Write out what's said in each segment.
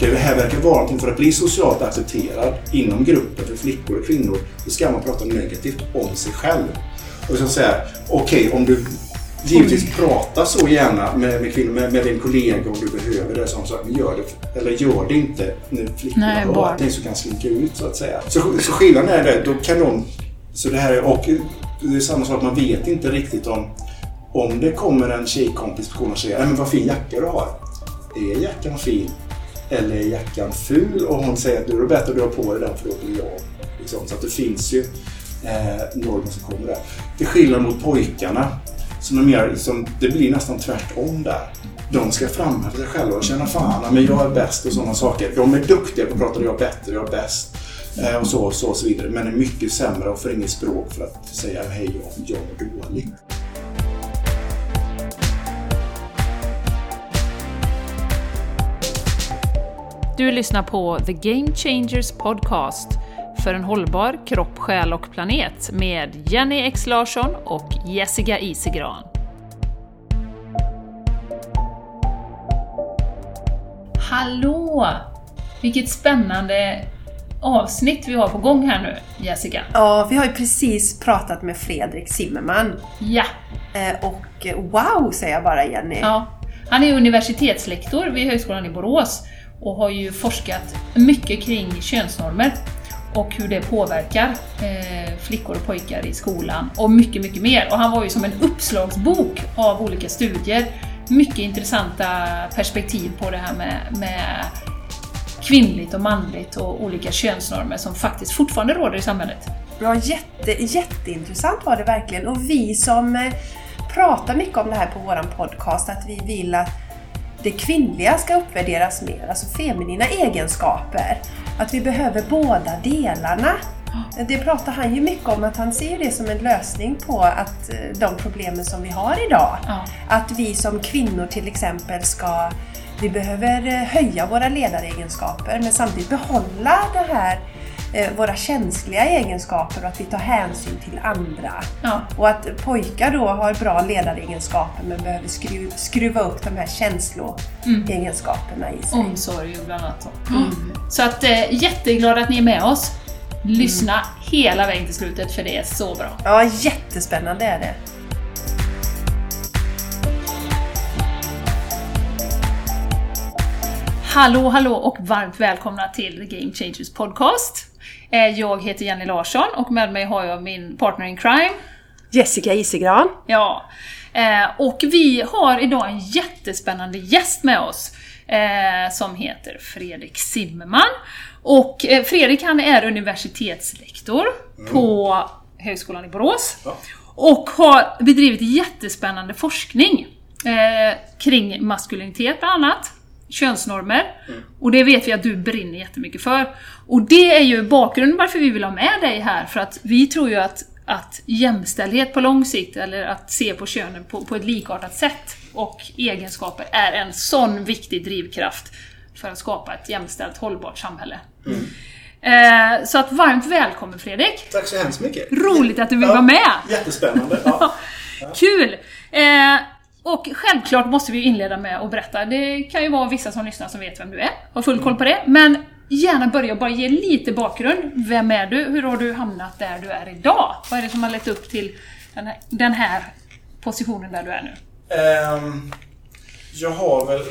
Det här verkar vara någonting för att bli socialt accepterad inom gruppen för flickor och kvinnor. Då ska man prata negativt om sig själv. Och så säga, okej okay, om du Givetvis prata så gärna med, med kvinnor, med, med din kollega om du behöver det. Som sagt, men gör det, eller gör det inte när flickorna Nej, att ni så kan slinka ut så att säga. Så, så skillnaden är det, då kan de... Så det här är, och det är samma sak, man vet inte riktigt om om det kommer en tjejkompis på skolan och säger men vad fin jacka du har. Är jackan fin? Eller är jackan ful? Och hon säger att nu är det bättre att du har på dig den för då blir jag. Liksom. Så att det finns ju eh, normer som kommer där. Till skillnad mot pojkarna som är mer, liksom, det blir nästan tvärtom där. De ska framhäva sig själva och känna fan, men jag är bäst och sådana saker. De är duktiga på att prata, jag är bättre, jag är bäst. Eh, och så, och så och så vidare. Men är mycket sämre och får inget språk för att säga hej, jag, jag är dålig. Du lyssnar på The Game Changers Podcast för en hållbar kropp, själ och planet med Jenny X Larsson och Jessica Isegran. Hallå! Vilket spännande avsnitt vi har på gång här nu, Jessica. Ja, vi har ju precis pratat med Fredrik Zimmerman. Ja! Eh, och wow, säger jag bara Jenny. Ja. Han är universitetslektor vid Högskolan i Borås och har ju forskat mycket kring könsnormer och hur det påverkar eh, flickor och pojkar i skolan och mycket, mycket mer. Och han var ju som en uppslagsbok av olika studier. Mycket intressanta perspektiv på det här med, med kvinnligt och manligt och olika könsnormer som faktiskt fortfarande råder i samhället. Ja, jätte, jätteintressant var det verkligen. Och vi som eh, pratar mycket om det här på vår podcast, att vi vill att det kvinnliga ska uppvärderas mer, alltså feminina egenskaper. Att vi behöver båda delarna. Det pratar han ju mycket om, att han ser det som en lösning på att eh, de problemen som vi har idag. Ja. Att vi som kvinnor till exempel ska vi behöver eh, höja våra ledaregenskaper men samtidigt behålla det här våra känsliga egenskaper och att vi tar hänsyn till andra. Ja. Och att pojkar då har bra ledaregenskaper men behöver skruva, skruva upp de här känsloegenskaperna mm. i sig. Omsorg bland annat. Mm. Så att eh, jätteglad att ni är med oss. Lyssna mm. hela vägen till slutet för det är så bra. Ja, jättespännande är det. Hallå, hallå och varmt välkomna till The Game Changers Podcast. Eh, jag heter Jenny Larsson och med mig har jag min partner in crime Jessica Isegran. Ja. Eh, och vi har idag en jättespännande gäst med oss eh, som heter Fredrik Zimmerman. Och Fredrik han är universitetslektor mm. på Högskolan i Borås. Ja. Och har bedrivit jättespännande forskning kring maskulinitet bland annat könsnormer. Mm. Och det vet vi att du brinner jättemycket för. Och det är ju bakgrunden varför vi vill ha med dig här, för att vi tror ju att, att jämställdhet på lång sikt, eller att se på könen på, på ett likartat sätt, och egenskaper, är en sån viktig drivkraft för att skapa ett jämställt, hållbart samhälle. Mm. Eh, så att varmt välkommen Fredrik! Tack så hemskt mycket! Roligt att du vill ja, vara med! Jättespännande! Ja. Kul! Eh, och självklart måste vi inleda med att berätta, det kan ju vara vissa som lyssnar som vet vem du är, har full koll på det, men gärna börja bara ge lite bakgrund. Vem är du? Hur har du hamnat där du är idag? Vad är det som har lett upp till den här, den här positionen där du är nu? Um, jag har väl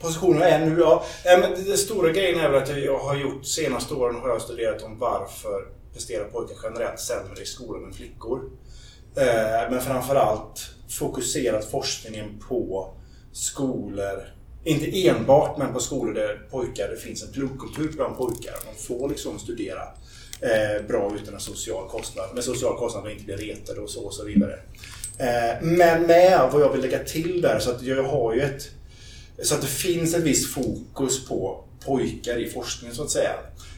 positionen jag är nu, ja. Ehm, men den stora grejen är väl att jag har gjort senaste åren har jag studerat om varför presterar pojkar generellt sämre i skolan än flickor. Ehm, men framförallt fokuserat forskningen på skolor, inte enbart men på skolor där pojkar, det finns en pluggkultur bland pojkar. De får liksom studera eh, bra utan en social kostnad. Med social kostnad och inte bli retade och så och så vidare. Eh, men med vad jag vill lägga till där så att jag har ju ett så att det finns ett visst fokus på pojkar i forskningen så att säga.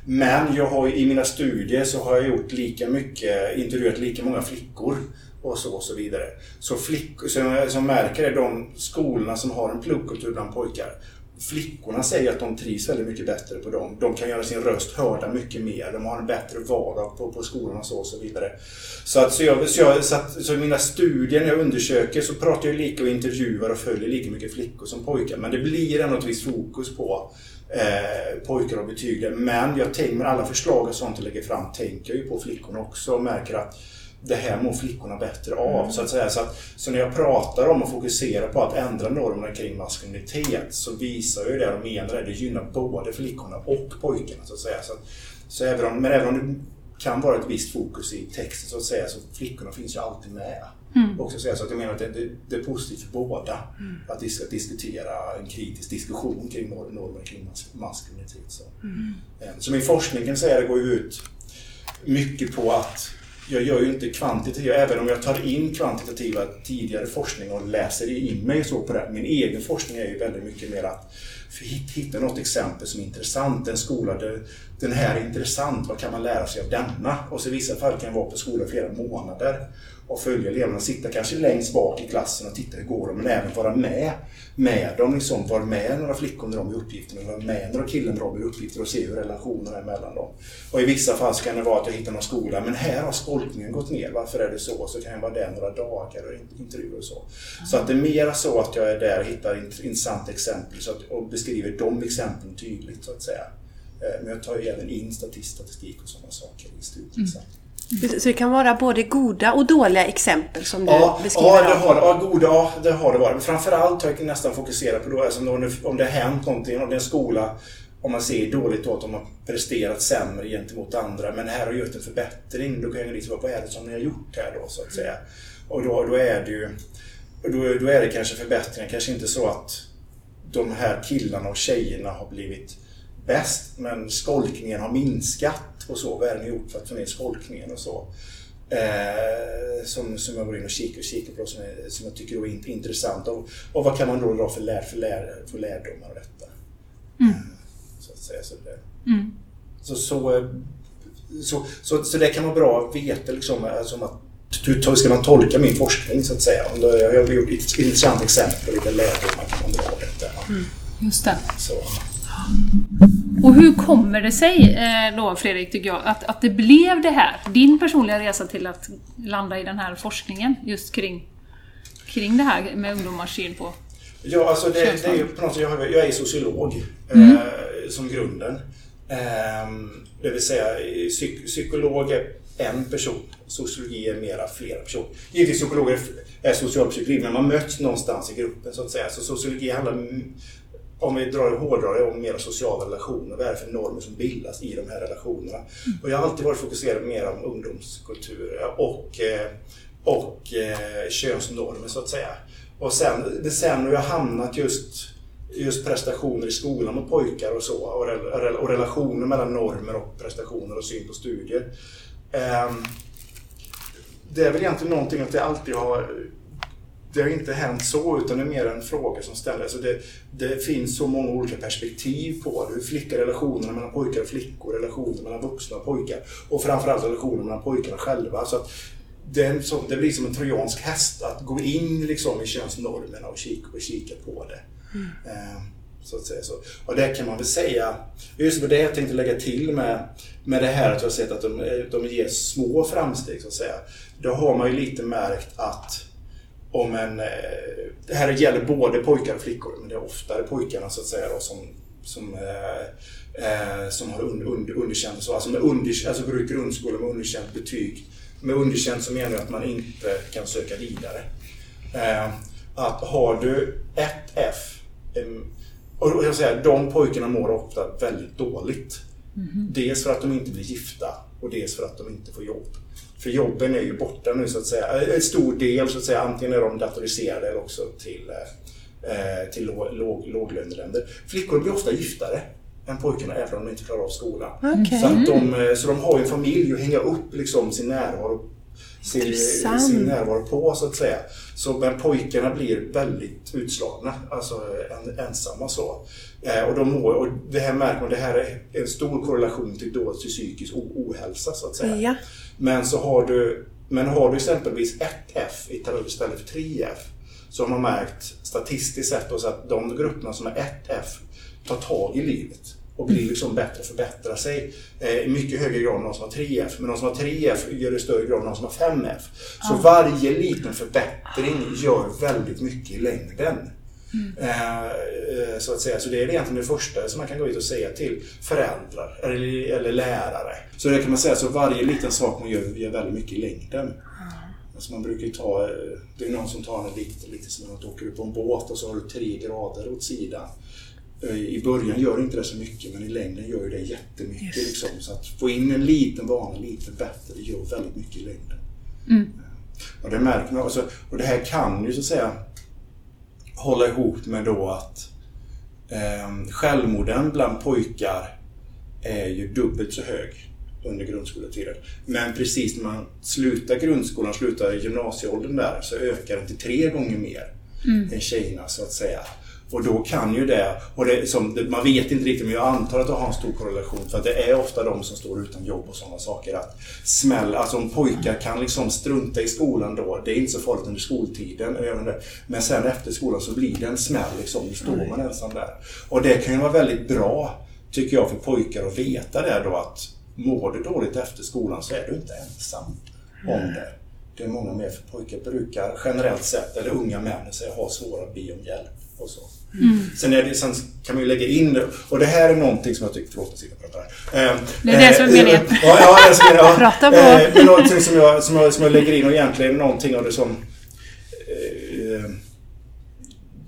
Men jag har i mina studier så har jag gjort lika mycket, intervjuat lika många flickor och så och så vidare. Så flickor, så, jag, märker är de skolorna som har en pluggkultur bland pojkar Flickorna säger att de trivs väldigt mycket bättre på dem. De kan göra sin röst hörda mycket mer. De har en bättre vardag på, på skolan och så, och så vidare. Så, att, så, jag, så, jag, så, att, så i mina studier när jag undersöker så pratar jag lika och intervjuar och följer lika mycket flickor som pojkar. Men det blir ändå ett visst fokus på eh, pojkar och betyg. Men jag tänker med alla förslag och sånt jag lägger fram tänker jag ju på flickorna också och märker att det här mår flickorna bättre av. Mm. Så att säga. Så, att, så när jag pratar om och fokuserar på att ändra normerna kring maskulinitet så visar ju det och menar det. Det gynnar både flickorna och pojkarna. Så att säga. Så, så även om, men även om det kan vara ett visst fokus i texten så att säga så flickorna finns ju alltid med. Mm. Också säga, så att jag menar att det, det, det är positivt för båda mm. att dis diskutera en kritisk diskussion kring normer kring maskulinitet. Så. Mm. Så min forskning kan säga det går ju ut mycket på att jag gör ju inte kvantitativa, även om jag tar in kvantitativa tidigare forskning och läser in mig så på det. Min egen forskning är ju väldigt mycket mer att hitta något exempel som är intressant. En skola där den här är intressant, vad kan man lära sig av denna? Och så i vissa fall kan jag vara på skolan flera månader och följa eleverna. Sitta kanske längst bak i klassen och titta hur går det, men även vara med med dem. Liksom, vara med några flickor när de är uppgifter, vara med några killar när de är uppgifter och se hur relationerna är mellan dem. Och i vissa fall så kan det vara att jag hittar någon skola, men här har skolkningen gått ner. Varför är det så? Så kan jag vara där några dagar och intervjua och så. Så att det är mera så att jag är där och hittar intressanta exempel så att, och beskriver de exemplen tydligt så att säga. Eh, men jag tar ju även in statistik och sådana saker i studiet. Mm. Så det kan vara både goda och dåliga exempel som du ja, beskriver? Ja, det har, ja, goda, ja, det har det varit. Men framförallt har jag nästan fokuserat på då, alltså om, det, om det har hänt någonting, om det är en skola om man ser dåligt då att de har presterat sämre gentemot andra men här har gjort en förbättring. Då kan jag liksom, vad är det som ni har gjort här då så att säga? Och då, då är det ju då, då är det kanske förbättringar, kanske inte så att de här killarna och tjejerna har blivit bäst men skolkningen har minskat och så. Vad är det ni gjort för att få ner skolkningen och så? Eh, som, som jag går in och kikar, och kikar på som, är, som jag tycker är intressant. Och, och vad kan man då dra för, lär, för, lär, för lärdomar av detta? Mm. Så att säga. Så, det, mm. så, så, så, så, så, det kan vara bra att veta liksom, alltså, att hur ska man tolka min forskning så att säga? Jag har gjort ett intressant exempel vilka lärdomar kan man dra av detta. Mm. Just det. Så. Och hur kommer det sig eh, då Fredrik, tycker jag, att, att det blev det här? Din personliga resa till att landa i den här forskningen just kring, kring det här med ungdomars syn på Ja, alltså det, det är ju på något sätt, jag, jag är sociolog mm. eh, som grunden. Eh, det vill säga psyk, psykolog är en person, sociologi är mera flera personer. Givetvis psykologer är socialpsykologi, men man möts någonstans i gruppen så att säga. Så sociologi handlar om vi drar det om mer sociala relationer. Vad är det för normer som bildas i de här relationerna? Mm. Och jag har alltid varit fokuserad mer om ungdomskultur och, eh, och eh, könsnormer så att säga. Och sen, sen har jag hamnat just just prestationer i skolan mot pojkar och så och, och relationer mellan normer och prestationer och syn på studier. Um, det är väl egentligen någonting att det alltid har det har inte hänt så, utan det är mer en fråga som ställs. Alltså det, det finns så många olika perspektiv på det. Hur flickar relationerna mellan pojkar och flickor, relationer mellan vuxna och pojkar och framförallt relationer mellan pojkarna själva. Så att det, som, det blir som en trojansk häst att gå in liksom i könsnormerna och kika, och kika på det. Mm. Eh, så att säga så. Och det kan man väl säga, just det jag tänkte lägga till med, med det här att jag har sett att de, de ger små framsteg så att säga. Då har man ju lite märkt att om en... Eh, det här gäller både pojkar och flickor, men det är oftare pojkarna så att säga då, som, som, eh, eh som har un, un, underkänt. Så, alltså, med under, alltså går ut grundskolan med underkänt betyg. Med underkänt så menar jag att man inte kan söka vidare. Eh, att har du ett F, och jag säger, de pojkarna mår ofta väldigt dåligt. Mm -hmm. Dels för att de inte blir gifta och dels för att de inte får jobb. För jobben är ju borta nu så att säga. En stor del så att säga. Antingen är de datoriserade eller också till, eh, till låg, låglöneländer. Flickor blir ofta giftare än pojkarna även om de inte klarar av skolan. Okay. Så, att de, eh, så de har ju en familj att hänga upp liksom sin närvaro sin, sin närvaro på så att säga. Så, men pojkarna blir väldigt utslagna, alltså en, ensamma så. Eh, och, de mår, och det här märker man, det här är en stor korrelation till, då, till psykisk ohälsa så att säga. Ja. Men så har du, men har du exempelvis ett F istället för tre F så har man märkt statistiskt sett att de grupperna som har 1F tar tag i livet och blir liksom bättre och förbättrar sig eh, i mycket högre grad än de som har 3F. Men de som har 3F gör det i större grad än de som har 5F. Så varje liten förbättring gör väldigt mycket i längden. Eh, eh, så att säga. Så det är egentligen det första som man kan gå ut och säga till föräldrar eller, eller lärare. Så det kan man säga, så varje liten sak man gör gör väldigt mycket i längden. Alltså man brukar ta, eh, det är någon som tar en lite, lite som att du åker upp på en båt och så har du tre grader åt sidan. I början gör det inte det så mycket men i längden gör det jättemycket. Liksom. Så att få in en liten vana lite bättre det gör väldigt mycket i längden. Och det märker man. Alltså, och det här kan ju så att säga hålla ihop med då att eh, självmorden bland pojkar är ju dubbelt så hög under grundskoletiden. Men precis när man slutar grundskolan, slutar gymnasieåldern där, så ökar den till tre gånger mer än tjejerna så att säga. Och då kan ju det, och det som, man vet inte riktigt men jag antar att det har en stor korrelation för att det är ofta de som står utan jobb och sådana saker. Att smäll, alltså om pojkar kan liksom strunta i skolan då, det är inte så farligt under skoltiden. Men sen efter skolan så blir det en smäll liksom, då står man ensam där. Och det kan ju vara väldigt bra, tycker jag, för pojkar att veta det då att mår du dåligt efter skolan så är du inte ensam om det. Det är många mer, för pojkar brukar generellt sett, eller unga män, säga, ha svårare att be om hjälp. Och så. Sen, är det, sen kan man ju lägga in det, och det här är någonting som jag tycker, förlåt jag sitter och pratar här. Eh, Det är det som är eh, meningen. Ja, ja, det är som är, ja. Prata på. Eh, men någonting som jag, som, jag, som jag lägger in och egentligen någonting av det som eh,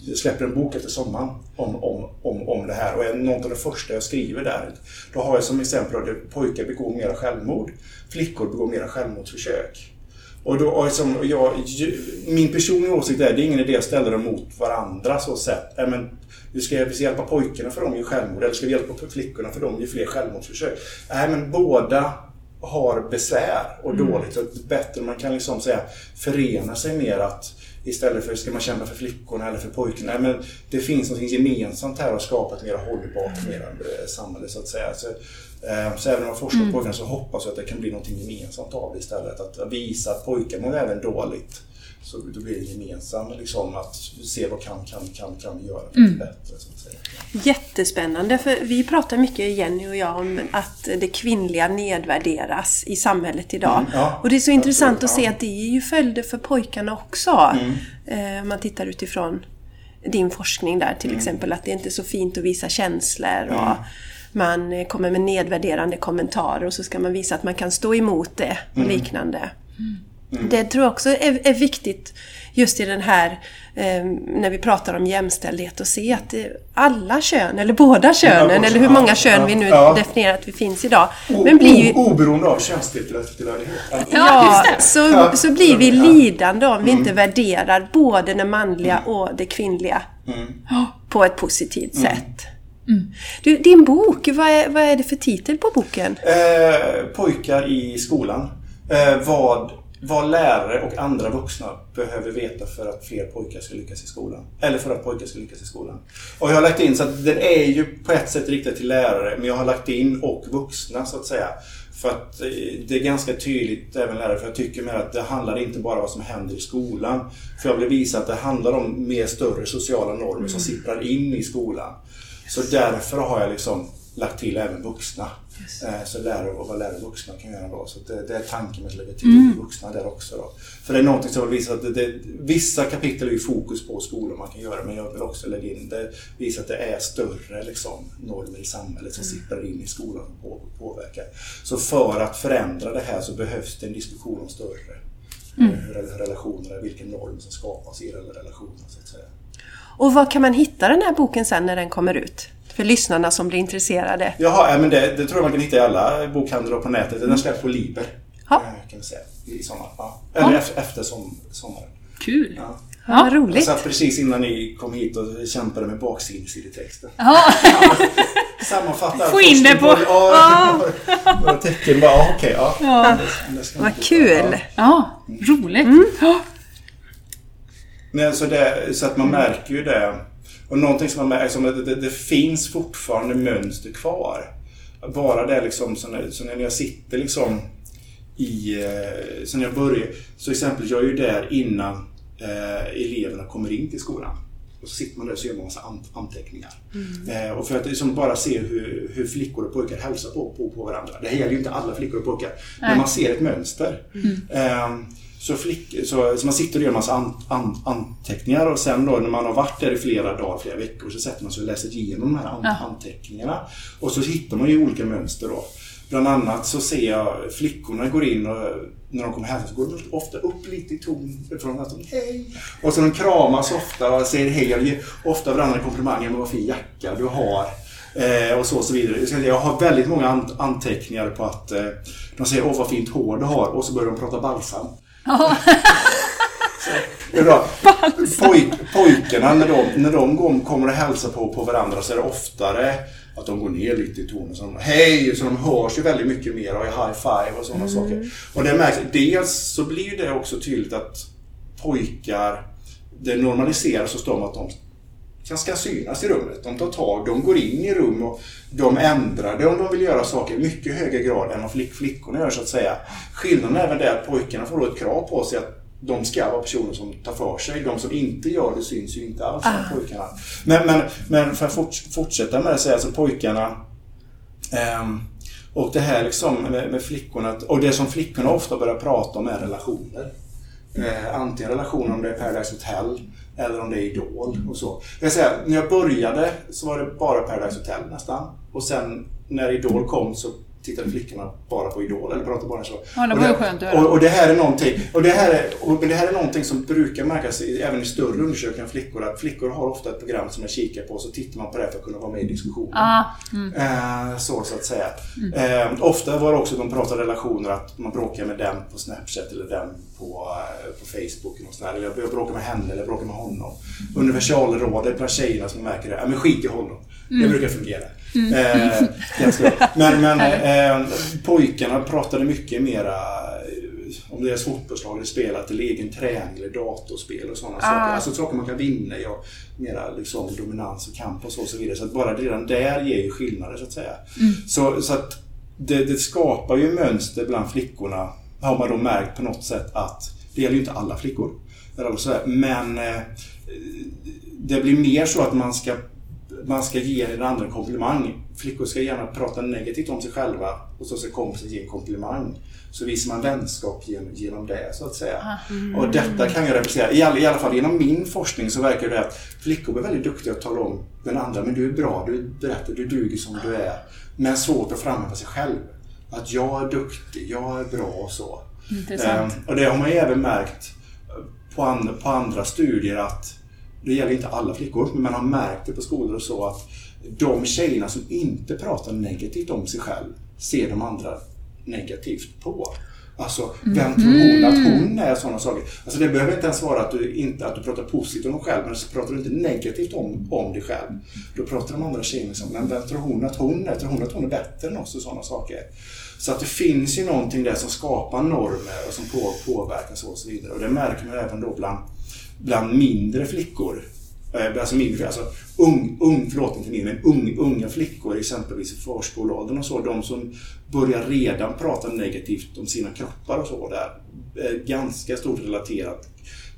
jag släpper en bok efter sommaren om, om, om, om det här och är något av det första jag skriver där. Då har jag som exempel att pojkar begår mera självmord, flickor begår mera självmordsförsök. Och då, och som jag, min personliga åsikt är, det är ingen idé att ställa dem mot varandra så sett. Äh, men, vi ska vi hjälpa pojkarna för de gör självmord eller ska vi hjälpa flickorna för de gör fler självmordsförsök? Nej, men båda har besvär och dåligt. Och bättre man kan liksom säga förena sig mer att istället för ska man kämpa för flickorna eller för pojkarna. Nej, men det finns något gemensamt här och skapa ett mer hållbart mer eh, samhälle så att säga. Så, så även om jag forskar på pojkarna så hoppas jag att det kan bli något gemensamt av det istället. Att visa att pojkar mår även dåligt. Så då blir det gemensamt liksom att se vad kan, kan, kan, kan vi göra för att bättre. Så att säga. Jättespännande, för vi pratar mycket, Jenny och jag, om att det kvinnliga nedvärderas i samhället idag. Mm, ja, och det är så intressant att se ja. att det är ju följder för pojkarna också. Mm. Eh, Om man tittar utifrån din forskning där Mm. till exempel, att det inte är så fint att visa känslor. Och man kommer med nedvärderande kommentarer och så ska man visa att man kan stå emot det och Mm. liknande. Det tror jag också är, är viktigt just i den här, eh, när vi pratar om jämställdhet och se att alla kön, eller båda könen, båda eller hur många ja, kön ja, vi nu ja. definierar att vi finns idag. O- Men blir ju, o- Oberoende av könstillhörighet. Ja, ja, så, Ja. så blir vi Ja. lidande om vi inte värderar både det manliga och det kvinnliga på ett positivt sätt. Mm. Du, din bok, vad är, vad är det för titel på boken? Eh, pojkar i skolan. Eh, vad, vad lärare och andra vuxna behöver veta för att fler pojkar ska lyckas i skolan. Eller för att pojkar ska lyckas i skolan. Och jag har lagt in så att den är ju på ett sätt riktad till lärare men jag har lagt in och vuxna så att säga. För att eh, det är ganska tydligt även lärare för jag tycker mer att det handlar inte bara om vad som händer i skolan. För jag vill visa att det handlar om mer större sociala normer som sipprar in i skolan. Så därför har jag liksom lagt till även vuxna. Eh, Så lärare och vad lärare vuxna kan göra då. Så det, det är tanken med att lägga till vuxna där också. Då. För det är någonting som jag vill visa att det, det, vissa kapitel är ju fokus på skolor man kan göra men jag vill också lägga in det, visa att det är större liksom, normer i samhället som sipprar in i skolan och på, påverkar. Så för att förändra det här så behövs det en diskussion om större mm. relationer, vilken norm som skapas i relationer så att säga. Och var kan man hitta den här boken sen när den kommer ut? För lyssnarna som blir intresserade. Jaha, ja, men det, det tror jag man kan hitta i alla bokhandlar och på nätet. Den släpps på Liber. Ja. eh, Kan vi säga, I sommar. Ja. Eller efter, efter som, sommaren. Kul! Ja. Ja, vad Jag roligt. satt precis innan ni kom hit och kämpade med baksidestexten. Ja, Sammanfatta Få in det på- Ja, några tecken bara. Ja, okej. ja. Det ska man Vad kul! ja. ja roligt. Ja. Nej, så, det, så att man märker ju det. Och någonting som man märker, som att det, det finns fortfarande mönster kvar. Bara det liksom, så när, så när jag sitter liksom i, eh, så när jag börjar, så exempel jag är ju där innan eh, eleverna kommer in till skolan. Och så sitter man där och så gör man massa an anteckningar. Mm. Eh, och för att liksom bara se hur, hur, flickor och pojkar hälsar på, på, på varandra. Det här gäller ju inte alla flickor och pojkar. Nej. Men man ser ett mönster. Mm. Så, flick, så, så, man sitter och gör en massa an, an, anteckningar och sen då när man har varit där i flera dagar, flera veckor så sätter man sig och läser igenom de här an, anteckningarna. Och så hittar man ju olika mönster då. Bland annat så ser jag flickorna går in och när de kommer hem så går de ofta upp lite i ton från att de hej. Och så de kramas ofta och säger hej och ger ofta varandra komplimanger vad fin jacka du har. Eh, och så och så vidare. Jag har väldigt många anteckningar på att eh, de säger åh vad fint hår du har och så börjar de prata balsam. Bra. Poj, pojkarna när de, när de kommer och hälsar på, på varandra så är det oftare att de går ner lite i tonen. Så de, Hej! Så de hörs ju väldigt mycket mer och high five och sådana mm. saker. Och det märks, dels så blir det också tydligt att pojkar, det normaliseras hos dem att de ska synas i rummet. De tar tag, de går in i rum och de ändrar det om de vill göra saker i mycket högre grad än vad flick, flickorna gör så att säga. Skillnaden är väl det att pojkarna får då ett krav på sig att de ska vara personer som tar för sig. De som inte gör det syns ju inte alls, ah. pojkarna. Men, men, men för att fortsätta med det så är alltså pojkarna um, och det här liksom med, med, flickorna, och det som flickorna ofta börjar prata om är relationer. Eh, antingen relationer om det är Paradise Hotel eller om det är Idol och så. Jag säga, när jag började så var det bara Paradise Hotel nästan. Och sen när Idol kom så tittade flickorna bara på Idol eller pratade bara så. Ja, det var ju skönt att och, och det här är någonting, och det här är, och, men det här är någonting som brukar märkas i, även i större undersökningar flickor. Att flickor har ofta ett program som de kikar på och så tittar man på det för att kunna vara med i diskussionen. Ah, mm. eh, så, så att säga. Mm. Eh, ofta var det också de pratar relationer att man bråkar med den på Snapchat eller den på, eh, på Facebook. Och sådär. Eller jag bråkar med henne eller jag bråkar med honom. Universalrådet bland tjejerna som märker det. Ja, men skit i honom. Mm. Det brukar fungera. Mm. Eh, men men eh, pojkarna pratade mycket mera eh, om deras fotbollslag eller spelat till egen träning eller datorspel och sådana ah. saker. Alltså saker man kan vinna i och mera liksom dominans och kamp och så, och så vidare. Så att bara redan där ger ju skillnader så att säga. Mm. Så, så att det, det, skapar ju mönster bland flickorna har man då märkt på något sätt att det gäller ju inte alla flickor. Men eh, det blir mer så att man ska man ska ge den andra en komplimang. Flickor ska gärna prata negativt om sig själva och så ska kompisen ge en komplimang. Så visar man vänskap genom, det så att säga. Mm. Och detta kan jag representera. I alla, I alla fall genom min forskning så verkar det att flickor är väldigt duktiga att tala om den andra. Men du är bra, du är berättar, du duger som du är. Men svårt att framhäva sig själv. Att jag är duktig, jag är bra och så. Intressant. Um, och det har man ju även märkt på, and, på andra studier att det gäller inte alla flickor, men man har märkt det på skolor och så att de tjejerna som inte pratar negativt om sig själv ser de andra negativt på. Alltså, vem tror hon att hon är? Sådana saker. Alltså det behöver inte ens vara att du, inte, att du pratar positivt om dig själv, men så pratar du inte negativt om, om dig själv. Då pratar de andra tjejerna som, men vem tror hon att hon är? Tror hon att hon är bättre än oss? Och sådana saker. Så att det finns ju någonting där som skapar normer och som på, påverkas och så vidare. Och det märker man även då bland bland mindre flickor. Eh, alltså mindre, alltså ung, ung, förlåt inte mindre, men ung, unga flickor exempelvis i förskoleåldern och så. De som börjar redan prata negativt om sina kroppar och så där. Ganska stort relaterat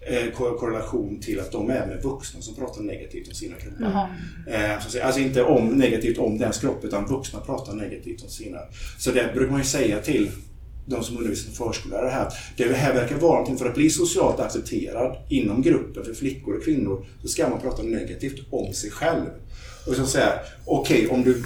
eh, korrelation till att de är med vuxna som pratar negativt om sina kroppar. Mm. Alltså inte om, negativt om dens kropp utan vuxna pratar negativt om sina. Så det brukar man ju säga till de som undervisar som förskollärare här. Det här verkar vara någonting för att bli socialt accepterad inom gruppen för flickor och kvinnor så ska man prata negativt om sig själv. Och så säga, okej okay, om du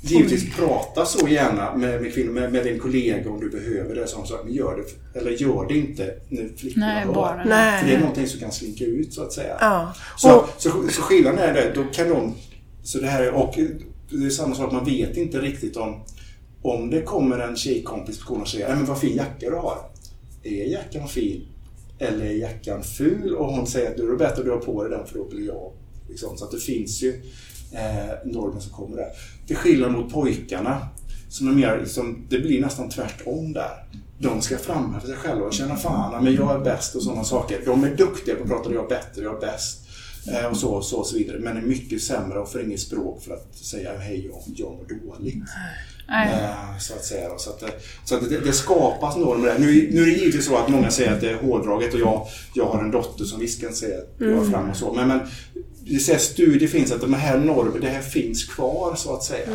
Givetvis prata så gärna med, med kvinnor, med, med din kollega om du behöver det. Sagt, men gör det, eller gör det inte när flickorna Nej. Bara. Nej. För det är någonting som kan slinka ut så att säga. Ja. Så, så, så skillnaden är det, då kan de... Så det här, och det är samma sak, man vet inte riktigt om om det kommer en tjejkompis på skolan och säger men vad fin jacka du har. Är jackan fin? Eller är jackan ful? Och hon säger att du är bättre att du har på dig den för då blir jag. Liksom. Så att det finns ju eh, normer som kommer där. Till skillnad mot pojkarna, som är mer, liksom, det blir nästan tvärtom där. De ska framhäva sig själva och känna fan, men jag är bäst och sådana saker. De är duktiga på att prata, jag är bättre, jag är bäst. Eh, och så, så och så vidare. Men är mycket sämre och får inget språk för att säga hej, jag, jag mår dåligt. Eh, så att säga. Så att, det- så att det, det skapas normer där. Nu, nu är det givetvis så att många säger att det är hårdraget och jag, jag har en dotter som visst kan säga att jag är fram och så. Men, men det säger, studier finns att de här normerna, det här finns kvar så att säga.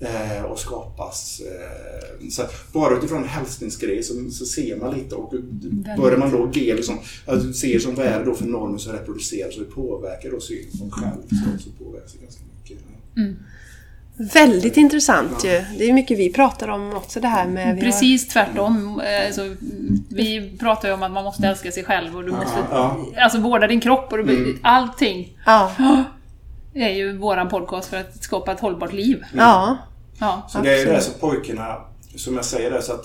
Eh, och skapas. Eh, så bara utifrån en hälsningsgrej så, så ser man lite och börjar man då ge liksom, du ser som vad är det då för normer som reproduceras och det påverkar då synen på själv. Så, så påverkas ganska mycket. Väldigt intressant ju. Det är mycket vi pratar om också det här med... vi har- Precis tvärtom. Eh, Alltså, vi pratar ju om att man måste älska sig själv och du måste Ja. alltså, vårda din kropp och du, allting Ja. är ju våran podcast för att skapa ett hållbart liv. Ja. Ja. Så det är det som pojkarna, som jag säger det, så att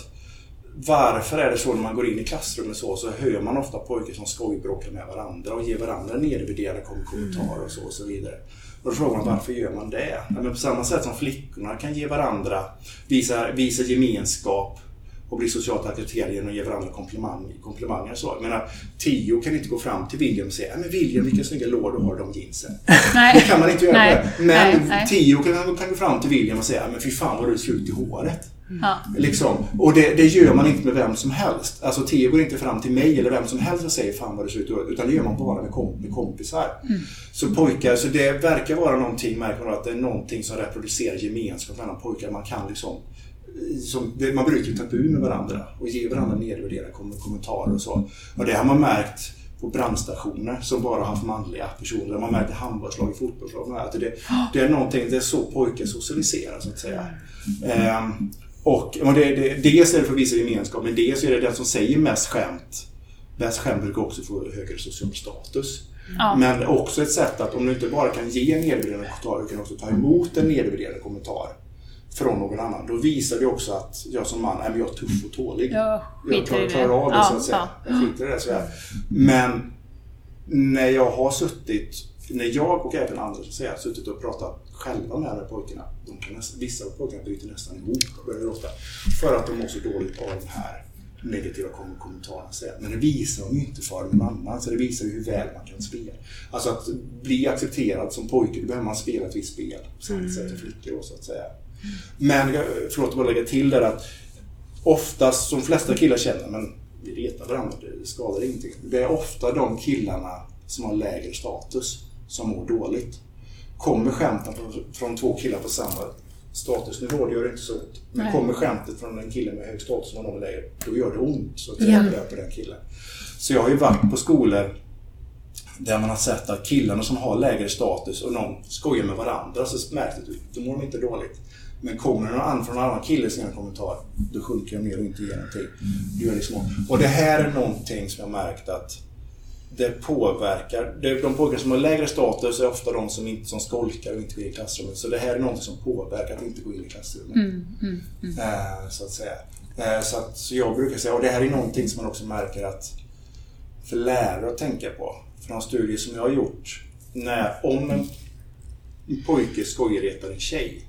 varför är det så när man går in i klassrummet så, så hör man ofta pojkar som skojbråkar med varandra och ger varandra nedvärderande kom- kommentarer och så och så vidare. Och då frågar man varför gör man det? Ja, men på samma sätt som flickorna kan ge varandra, visa, visa gemenskap och bli socialt accepterade genom att ge varandra komplimang, komplimanger så. Jag menar, Tio kan inte gå fram till William och säga "Ja, men William vilka snygga lår du har de jeansen. Nej. Det kan man inte göra. Nej, Men nej, nej. Tio kan, kan gå fram till William och säga men fy fan vad du ser ut i håret. Ja. Liksom. Och det, det gör man inte med vem som helst. Alltså Theo går inte fram till mig eller vem som helst och säger fan vad du ser ut. Utan det gör man bara med, komp med kompisar. Så pojkar, så det verkar vara någonting, märker man att det är någonting som reproducerar gemenskap mellan pojkar. Man kan liksom som, det- man bryter tabu med varandra och ger varandra nedvärderande kom- kommentarer och så. Och det har man märkt på brandstationer som bara har haft manliga personer. Man har märkt i handbollslag, i fotbollslag. Att det, det är någonting, det är så pojkar socialiseras så att säga. Ehm, och, och det, det, dels är det för att visa gemenskap, men dels är det den som säger mest skämt. Bäst skämt brukar också få högre social status. Ja. Men också ett sätt att om du inte bara kan ge en nedvärderande kommentar, du kan också ta emot en nedvärderande kommentar från någon annan. Då visar det också att jag som man, är men jag är tuff och tålig. Jag skiter klarar- klarar av det Ja, så att säga. ja. Jag skiter i det. Så jag. Men när jag har suttit, när jag och även andra så att säga, suttit och pratat själva med de här pojkarna. De kan nästan, vissa av pojkarna bryter nästan ihop väldigt ofta. För att de mår så dåligt av de här negativa kom- kommentarerna. Men det visar de ju inte för någon annan. Så det visar ju hur väl man kan spela. Alltså att bli accepterad som pojke, då behöver man spela ett visst spel. På samma sätt som flickor då, så att säga. Men, förlåt att bara lägga till där att oftast, som flesta killar känner, men vi retar varandra, det skadar ingenting. Det är ofta de killarna som har lägre status som mår dåligt. Kommer skämten från, från två killar på samma statusnivå, det gör det inte så ont. Men Nej. kommer skämtet från en kille med hög status som någon lägre, då gör det ont så att Ja. säga på den killen. Så jag har ju varit på skolor där man har sett att killarna som har lägre status och någon skojar med varandra så märks det då mår de inte dåligt. Men kommer det någon annan från en annan kille i sina kommentarer, då sjunker jag ner och inte ger någonting. Det gör liksom, och det här är någonting som jag märkt att det påverkar. De pojkar som har lägre status är ofta de som, inte, som skolkar och inte går in i klassrummet. Så det här är någonting som påverkar att inte gå in i klassrummet. Mm, mm, mm. Eh, så att säga. Eh, så, att, så jag brukar säga, och det här är någonting som man också märker att för lärare att tänka på. För de studier som jag har gjort. När, om en, en pojke skojretar en tjej.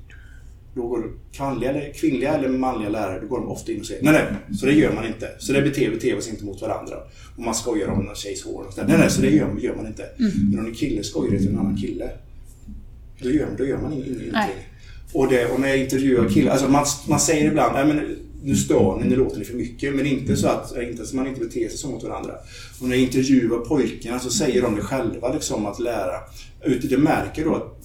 Då går kvinnliga, eller- kvinnliga eller manliga lärare, då går de ofta in och säger nej, nej, så det gör man inte. Så det beter vi oss inte mot varandra. Och man skojar om en tjejs hår och sådär. Nej, nej, så det gör, gör man inte. Men om en kille skojar till en annan kille, då gör, då gör man ing- ingenting. Och, det, och när jag intervjuar killar, alltså man, man säger ibland, nej men nu stör ni, nu låter ni för mycket. Men inte så att eh, inte, så man inte beter sig så mot varandra. Och när jag intervjuar pojkarna så säger de det själva liksom att lära. Det märker då att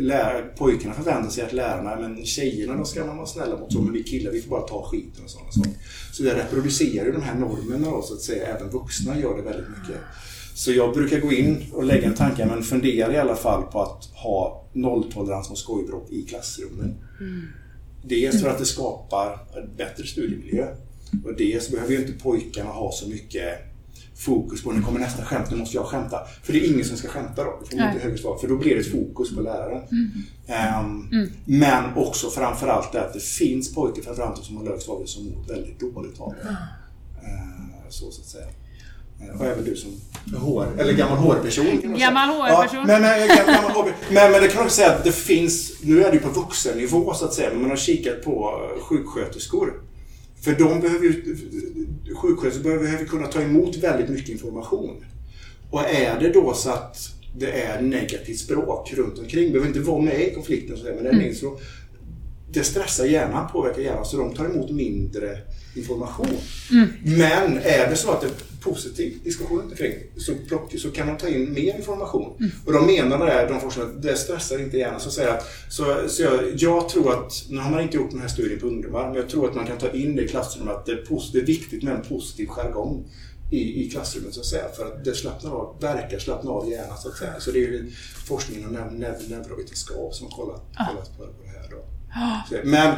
lära, pojkarna förväntar sig att lärarna, men tjejerna då ska man vara snälla mot så, men vi killar vi får bara ta skiten och sådana saker. Så det reproducerar ju de här normerna då så att säga, även vuxna gör det väldigt mycket. Så jag brukar gå in och lägga en tanke, men fundera i alla fall på att ha nolltolerans mot skojbråk i klassrummen. Mm. Dels för att det skapar en bättre studiemiljö. Och dels behöver ju inte pojkarna ha så mycket fokus på när kommer nästa skämt, nu måste jag skämta. För det är ingen som ska skämta då. Det får inte högre svar, för då blir det ett fokus på läraren. Ehm, Men också framförallt det att det finns pojkar framförallt som har låg status som mår väldigt dåligt av det. Eh, Så, så att säga. Eh, Och även du som hår, eller gammal hårperson. säga. Gammal HR-person. Ja, men, men, gammal, HR men, men det kan också säga att det finns, nu är det ju på vuxennivå så att säga, men man har kikat på eh, sjuksköterskor. För de behöver ju, sjuksköterskor behöver, kunna ta emot väldigt mycket information. Och är det då så att det är negativt språk runt omkring. Behöver inte vara med i konflikten, så, men det, är mm. så, det stressar hjärnan, påverkar hjärnan, så de tar emot mindre information. Mm. Men är det så att det är positiv diskussion kring så, så kan man ta in mer information. Mm. Och de menar det, de forskarna, det stressar inte hjärnan. Så, säga, så, så jag, jag, tror att, nu har man inte gjort den här studien på ungdomar, men jag tror att man kan ta in det i klassrummet, att det är, det är viktigt med en positiv jargong i, i klassrummet så att säga. För att det slappnar av, verkar slappna av hjärnan så att säga. Så det är ju forskningen om neurovetenskap som har kollat, kollat på det här. Då. Men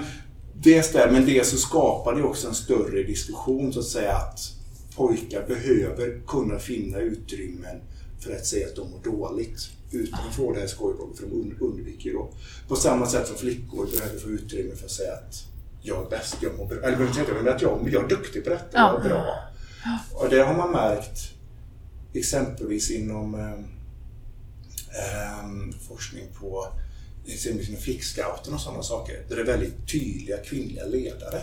dels där, men det så skapar det också en större diskussion så att säga att pojkar behöver kunna finna utrymmen för att säga att de mår dåligt utan att få det här skojvåldet, för de undviker då. På samma sätt som flickor behöver få utrymme för att säga att jag är bäst, jag mår bra. Eller inte att jag, jag är duktig på detta, jag är bra. Och det har man märkt exempelvis inom eh, eh, forskning på exempelvis med flickscouten och sådana saker. Där det är väldigt tydliga kvinnliga ledare.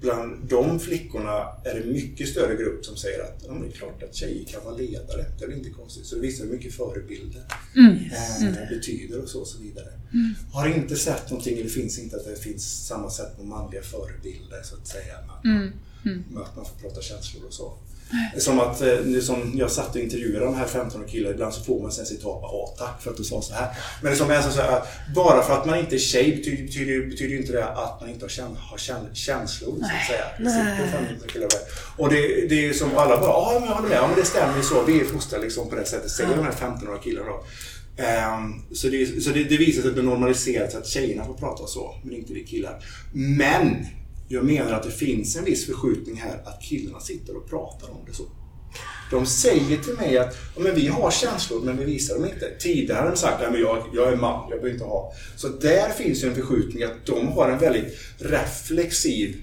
Bland de flickorna är det mycket större grupp som säger att ja, det är klart att tjejer kan vara ledare. Det är väl inte konstigt. Så det visar hur mycket förebilder mm. eh, betyder och så, och så vidare. Mm. Har inte sett någonting, eller finns inte att det finns samma sätt på manliga förebilder så att säga. Man, mm. Mm. Att man får prata känslor och så. Som att eh, som jag satt och intervjuade de här 15 killarna, ibland så får man sen citat på ja tack för att du sa så här. Men det som är så här, bara för att man inte är tjej betyder, betyder, betyder inte det att man inte har, käns har käns känslor. Så att säga. Det och det, det är ju som alla bara, ja men jag håller med, ja, men det stämmer ju så. Vi är fostrade liksom på det sättet, säger de här 15 killarna då. Um, så det, så det, det visar sig att det normaliserats att tjejerna får prata så, men inte vi killar. Men jag menar att det finns en viss förskjutning här att killarna sitter och pratar om det så. De säger till mig att ja, men vi har känslor men vi visar dem inte. Tidigare har de sagt att jag, jag är man, jag behöver inte ha. Så där finns ju en förskjutning att de har en väldigt reflexiv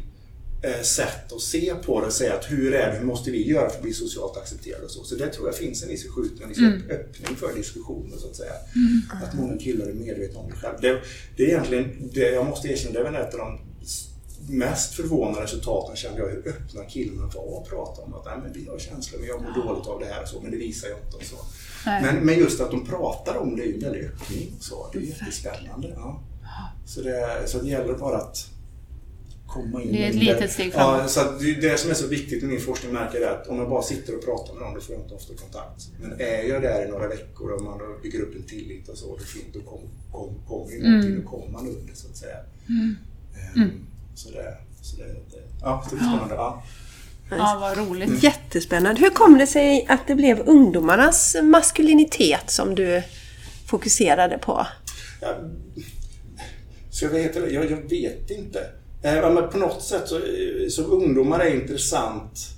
eh, sätt att se på det och säga att hur är det, hur måste vi göra för att bli socialt accepterade och så. Så där tror jag finns en viss förskjutning, en viss mm. öppning för diskussioner så att säga. Mm. Att många killar är medvetna om det själv. Det, det är egentligen, det, jag måste erkänna, det är väl ett av de mest förvånande resultaten kände jag hur öppna killarna var att prata om att Nej, men vi har känslor, men jag mår dåligt av det här och så, men det visar jag inte. Och så. Men, men just att de pratar om det är ju en väldig öppning. Så. Det är jättespännande. Ja. Så, det, så det gäller bara att komma in Det är ett litet steg framåt. Ja, så det, det som är så viktigt med min forskning märker är att om jag bara sitter och pratar med någon då får jag inte ofta kontakt. Men är jag där i några veckor och man bygger upp en tillit och så, då, då kommer kom, kom, kom, mm. då kommer man under så att säga. Mm. Um, så det, så det, det, ja, det är spännande. Ja. Ja, vad roligt. Mm. Jättespännande. Hur kom det sig att det blev ungdomarnas maskulinitet som du fokuserade på? Ja, så jag, vet, jag, jag vet inte. Eh, men på något sätt så, så ungdomar är intressant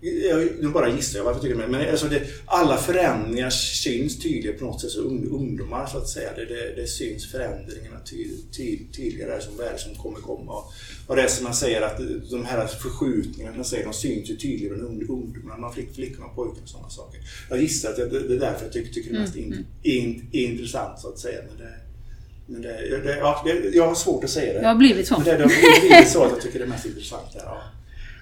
nu bara gissar jag varför jag tycker det. Men alltså det, alla förändringar syns tydligt på något sätt. Så ungdomar så att säga. Det, det, det syns förändringarna ty, ty, tydligare som vad är det som kommer komma. Och det är som man säger att de här förskjutningarna säger, de syns ju tydligare bland ungdomarna, flick, flickorna och pojkarna och sådana saker. Jag gissar att det, det är därför jag tycker, tycker det är mest mm, in, in, intressant så att säga. Men det, men det, det, ja, jag har svårt att säga det. Det har blivit så. Men det, det har blivit så att jag tycker det är mest intressant. Ja.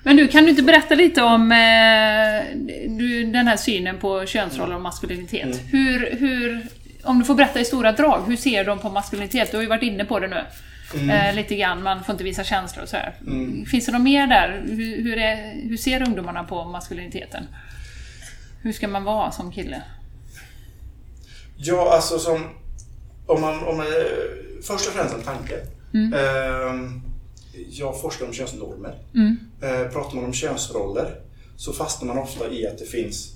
Men du, kan du inte berätta lite om eh, du, den här synen på könsroller och maskulinitet? Mm. Hur, hur, om du får berätta i stora drag, hur ser de på maskulinitet? Du har ju varit inne på det nu. Mm. Eh, lite grann, man får inte visa känslor och så mm. Finns det något mer där? Hur, hur, är, hur ser ungdomarna på maskuliniteten? Hur ska man vara som kille? Ja, alltså som... Om man, om man, först och främst en tanke. Mm. Eh, jag forskar om könsnormer. Mm. Eh, pratar man om könsroller så fastnar man ofta i att det finns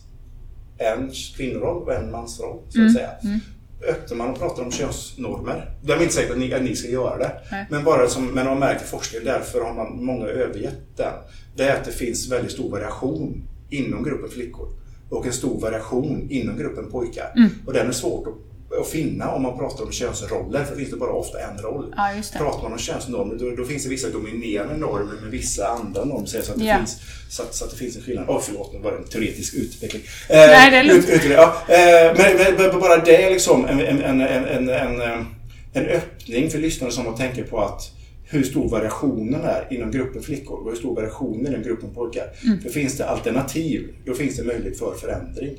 en kvinnoroll och en mansroll. Så att mm. säga. Mm. Öppnar man och pratar om könsnormer, det är inte säkert att ni, att ni ska göra det, Nej. men bara som men man märker forskning, därför har man många övergett den. Det är att det finns väldigt stor variation inom gruppen flickor och en stor variation inom gruppen pojkar. Mm. Och den är svårt att att finna om man pratar om könsroller, för det finns det bara ofta en roll. Ja, pratar man om könsnormer då, då, finns det vissa dominerande normer med vissa andra normer så att det, yeah. finns, så att, så att, det finns en skillnad. Åh oh, förlåt, nu var det en teoretisk utveckling. Eh, Nej, det är lugnt. Ut, ut, ja. eh, men, men, bara det är liksom en, en, en, en, en, öppning för lyssnare som tänker på att hur stor variationen är inom gruppen flickor och hur stor variationen är inom gruppen pojkar. Mm. För finns det alternativ, då finns det möjlighet för förändring.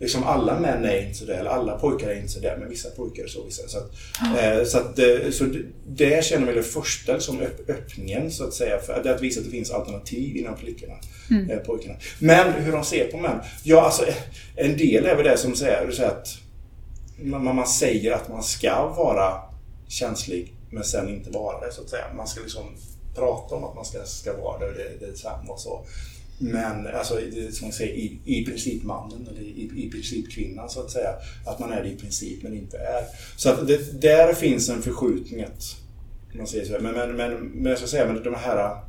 Liksom alla män är inte sådär, eller alla pojkar är inte sådär, men vissa pojkar är så. Vissa. Så, att, eh, så, att, eh, så det, det känner jag det första som öpp, öppningen så att säga, för att, att visa att det finns alternativ inom flickorna, mm. eh, pojkarna. Men hur de ser på män? Ja, alltså en del är väl det som säger, säger att man, man säger att man ska vara känslig men sen inte vara det så att säga. Man ska liksom prata om att man ska, ska vara det, det, det är samma och så. Men alltså, som jag säger, i, i princip mannen eller i, i princip kvinnan så att säga. Att man är det i princip men inte är. Så att det, där finns en förskjutning. man säger så. Men, men, men, men jag ska säga, men de här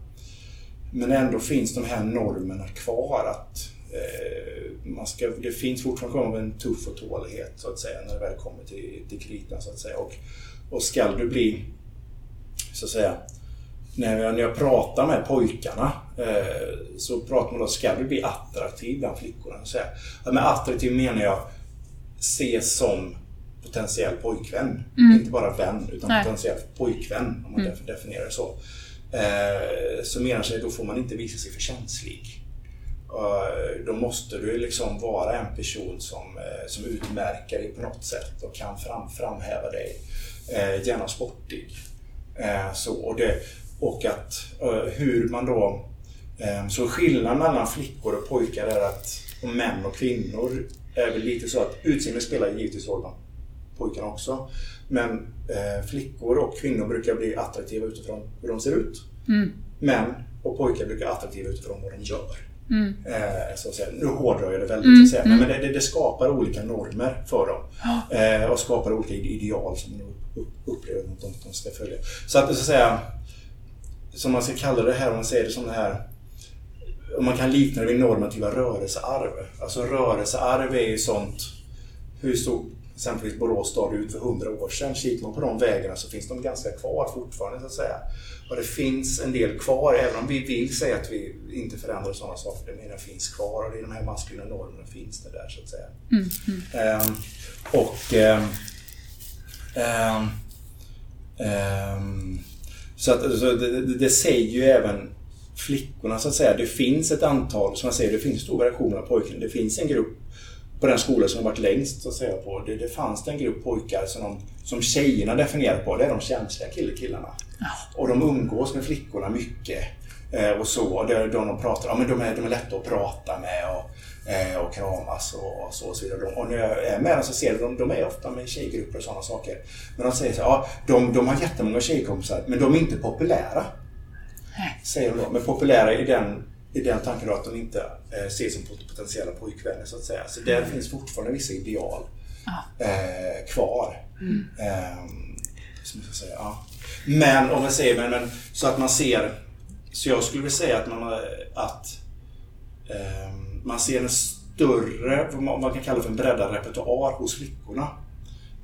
men ändå finns de här normerna kvar. att eh, man ska, Det finns fortfarande en tuff och tålighet så att säga när det väl kommer till, till kritan så att säga. Och, och ska du bli så att säga när jag, när jag pratar med pojkarna så pratar man då, ska du bli attraktiv bland flickorna? Så här. Med attraktiv menar jag ses som potentiell pojkvän. Mm. Inte bara vän utan Nej. potentiell pojkvän om man mm. definierar det så. Eh, så menar sig då får man inte visa sig för känslig. Uh, då måste du liksom vara en person som, uh, som utmärker dig på något sätt och kan fram, framhäva dig. Gärna sportig. så, och, det, och att hur man då... så skillnaden mellan flickor och pojkar är att och män och kvinnor är väl lite så att utseende spelar givetvis roll bland pojkarna också. Men flickor och kvinnor brukar bli attraktiva utifrån hur de ser ut. Mm. Män och pojkar brukar bli attraktiva utifrån vad de gör. Mm. Eh, så att säga. Nu hårdrar jag det väldigt, mm. säga, men mm. det, det, skapar olika normer för dem. Eh, och skapar olika ideal som de upplever att de, de ska följa. Så att, så att säga, som man ska kalla det här, om man säger det som det här om man kan likna det vid normativa rörelsearv. Alltså rörelsearv är ju sånt, hur såg exempelvis Borås stad ut för hundra år sedan? Kikar man på de vägarna så finns de ganska kvar fortfarande så att säga. Och det finns en del kvar, även om vi vill säga att vi inte förändrar sådana saker. Det menar finns kvar och är de här maskulina normerna finns det där så att säga. Mm, mm. Um, och um, um, så, att, så det, det, det, säger ju även flickorna så att säga. Det finns ett antal, som jag säger, det finns stor variation av pojkarna. Det finns en grupp på den skola som jag varit längst så att säga på. Det, det fanns det en grupp pojkar som, de, som tjejerna definierar på. Det är de känsliga kill killarna. Och de umgås med flickorna mycket. Eh, och så. Och det, de, de pratar ja, men de är, de är lätta att prata med och, eh, och kramas och, och, så. Och, så vidare. Och när jag är med dem så ser jag de, de är ofta med tjejgrupper och sådana saker. Men de säger så ja, de, de har jättemånga tjejkompisar men de är inte populära. Säger de då. Men populära i den i den tanken då att de inte eh, ses som potentiella pojkvänner så att säga. Så där mm. finns fortfarande vissa ideal eh, kvar. Mm. Eh, som jag säga, ja. Men om man säger, men, men, så att man ser, så jag skulle vilja säga att man, att, eh, man ser en större, vad man kan kalla för en breddad repertoar hos flickorna.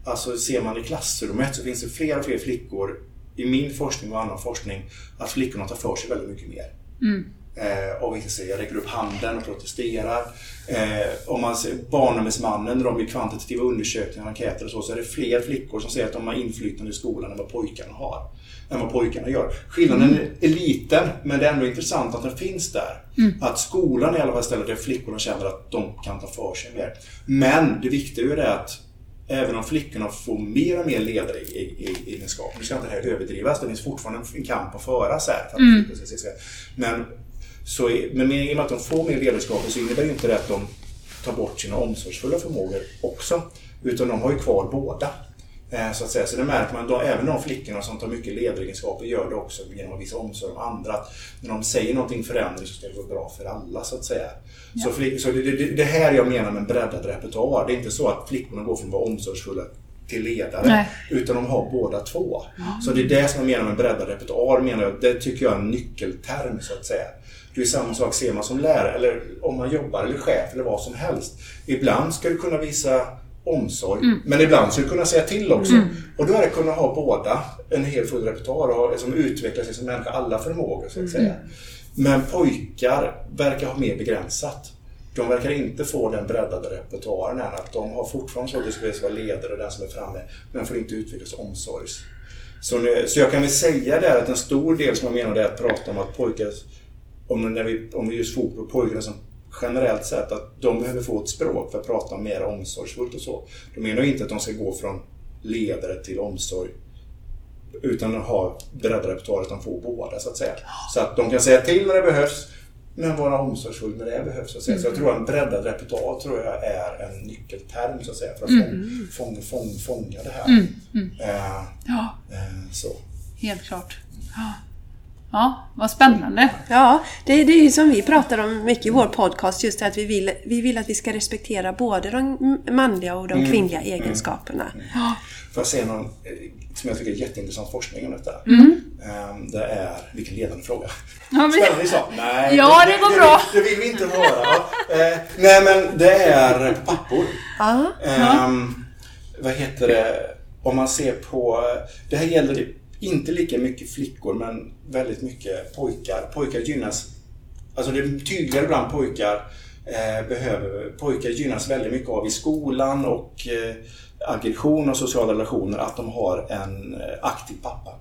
Alltså ser man i klassrummet så finns det fler och fler flickor i min forskning och annan forskning att flickorna tar för sig väldigt mycket mer. Mm eh, och vissa säger räcker upp handen och protesterar. Eh, om man ser Barnhemsmannen, när de gör kvantitativa undersökningar och enkäter och så, så är det fler flickor som säger att de har inflytande i skolan än vad pojkarna har. Än vad pojkarna gör. Skillnaden mm. är liten, men det är ändå intressant att den finns där. Mm. Att skolan är i alla fall stället där flickorna känner att de kan ta för sig mer. Men det viktiga är ju det att Även om flickorna får mer och mer ledaregenskaper, nu ska inte det här överdrivas, det finns fortfarande en kamp att föras här. Mm. Men så, men i och med att de får mer ledarskap så innebär ju inte det att de tar bort sina omsorgsfulla förmågor också. Utan de har ju kvar båda. Eh, så att säga. Så det märker man, då, även de flickorna som tar mycket ledaregenskaper gör det också genom att visa omsorg om andra. Att när de säger någonting förändring så ska det gå bra för alla så att säga. Ja. Så, flick, så det, det, det här jag menar med breddad repertoar. Det är inte så att flickorna går från att vara omsorgsfulla till ledare. Nej. Utan de har båda två. Mm. Så det är det som jag menar med breddad repertoar. Menar jag, det tycker jag är en nyckelterm så att säga. Det är samma sak ser man som lärare eller om man jobbar eller chef eller vad som helst. Ibland ska du kunna visa omsorg mm. men ibland ska du kunna säga till också. Mm. Och då är det kunna ha båda, en hel full repertoar och liksom utveckla sig som människa, alla förmågor så att mm. säga. Men pojkar verkar ha mer begränsat. De verkar inte få den breddade repertoaren än. Att de har fortfarande så att det ska vara ledare och den som är framme, men får inte utvecklas omsorgs. Så, nu, så jag kan väl säga där att en stor del som jag menar är att prata om att pojkar om, när vi, om vi just fokus på pojkarna som generellt sett att de behöver få ett språk för att prata mer omsorgsfullt och så. De menar ju inte att de ska gå från ledare till omsorg utan att ha bredda repertoar utan få båda så att säga. Så att de kan säga till när det behövs men vara omsorgsfull när det behövs. Så, att säga. så jag tror att en breddad repertoar tror jag är en nyckelterm så att säga, för att mm. fånga, fånga, fånga det här. Mm. Mm. Eh, Ja, eh, så. helt klart. Ja. Ja, vad spännande. Ja, det, det är ju som vi pratar om mycket i vår podcast, just det att vi vill, vi vill att vi ska respektera både de manliga och de kvinnliga egenskaperna. Ja. Får jag säga någon eh, som jag tycker är jätteintressant forskning om detta? Eh, Det är, vilken ledande fråga. Ja, men- Spännande sak. Nej, Ja, det går bra. Det, vill vi inte höra. Eh, nej, men det är pappor. Ja. Ehm, vad heter det? Om man ser på... Det här gäller inte lika mycket flickor men väldigt mycket pojkar. Pojkar gynnas... Alltså det är tydligare bland pojkar. Eh, behöver, pojkar gynnas väldigt mycket av i skolan och eh, aggression och sociala relationer att de har en eh, aktiv pappa.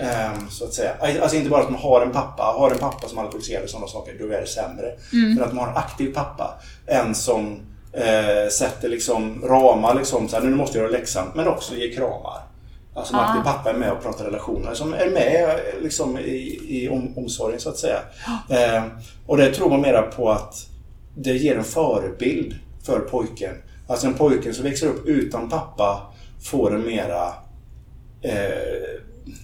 Ehm, så att säga. Alltså inte bara att de har en pappa, har en pappa som alkoholiserad och sådana saker, då är det sämre. Men att de har en aktiv pappa. En som eh, sätter liksom ramar, liksom, så här, nu måste jag göra läxan, men också ger kramar. Alltså en Ah. pappa är med och pratar relationer, som är med eh, liksom, i, i om, omsorgen så att säga. Ehm, och det tror man mera på att det ger en förebild för pojken. Alltså en pojke som växer upp utan pappa får en mera eh,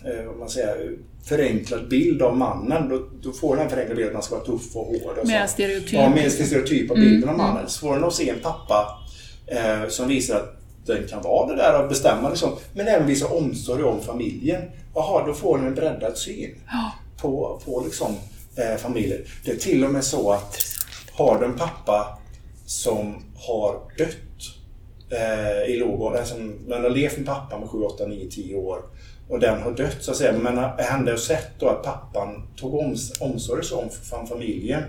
eh, vad man säger, förenklad bild av mannen. Då, då får den en förenklad bild att man ska vara tuff och hård. Och Mer stereotyp. Ja, mer stereotypa bilden av Mm, mannen. Så får den att se en pappa eh, som visar att den kan vara det där och bestämma liksom. Men även visa omsorg om familjen. Jaha, då får den en breddad syn Ja. på, på liksom, eh, familjer. Det är till och med så att har du en pappa som har dött eh, i låg ålder, alltså, man har levt med pappa med 7, 8, 9, 10 år och den har dött så att säga. Men hände och sett då att pappan tog oms omsorg om familjen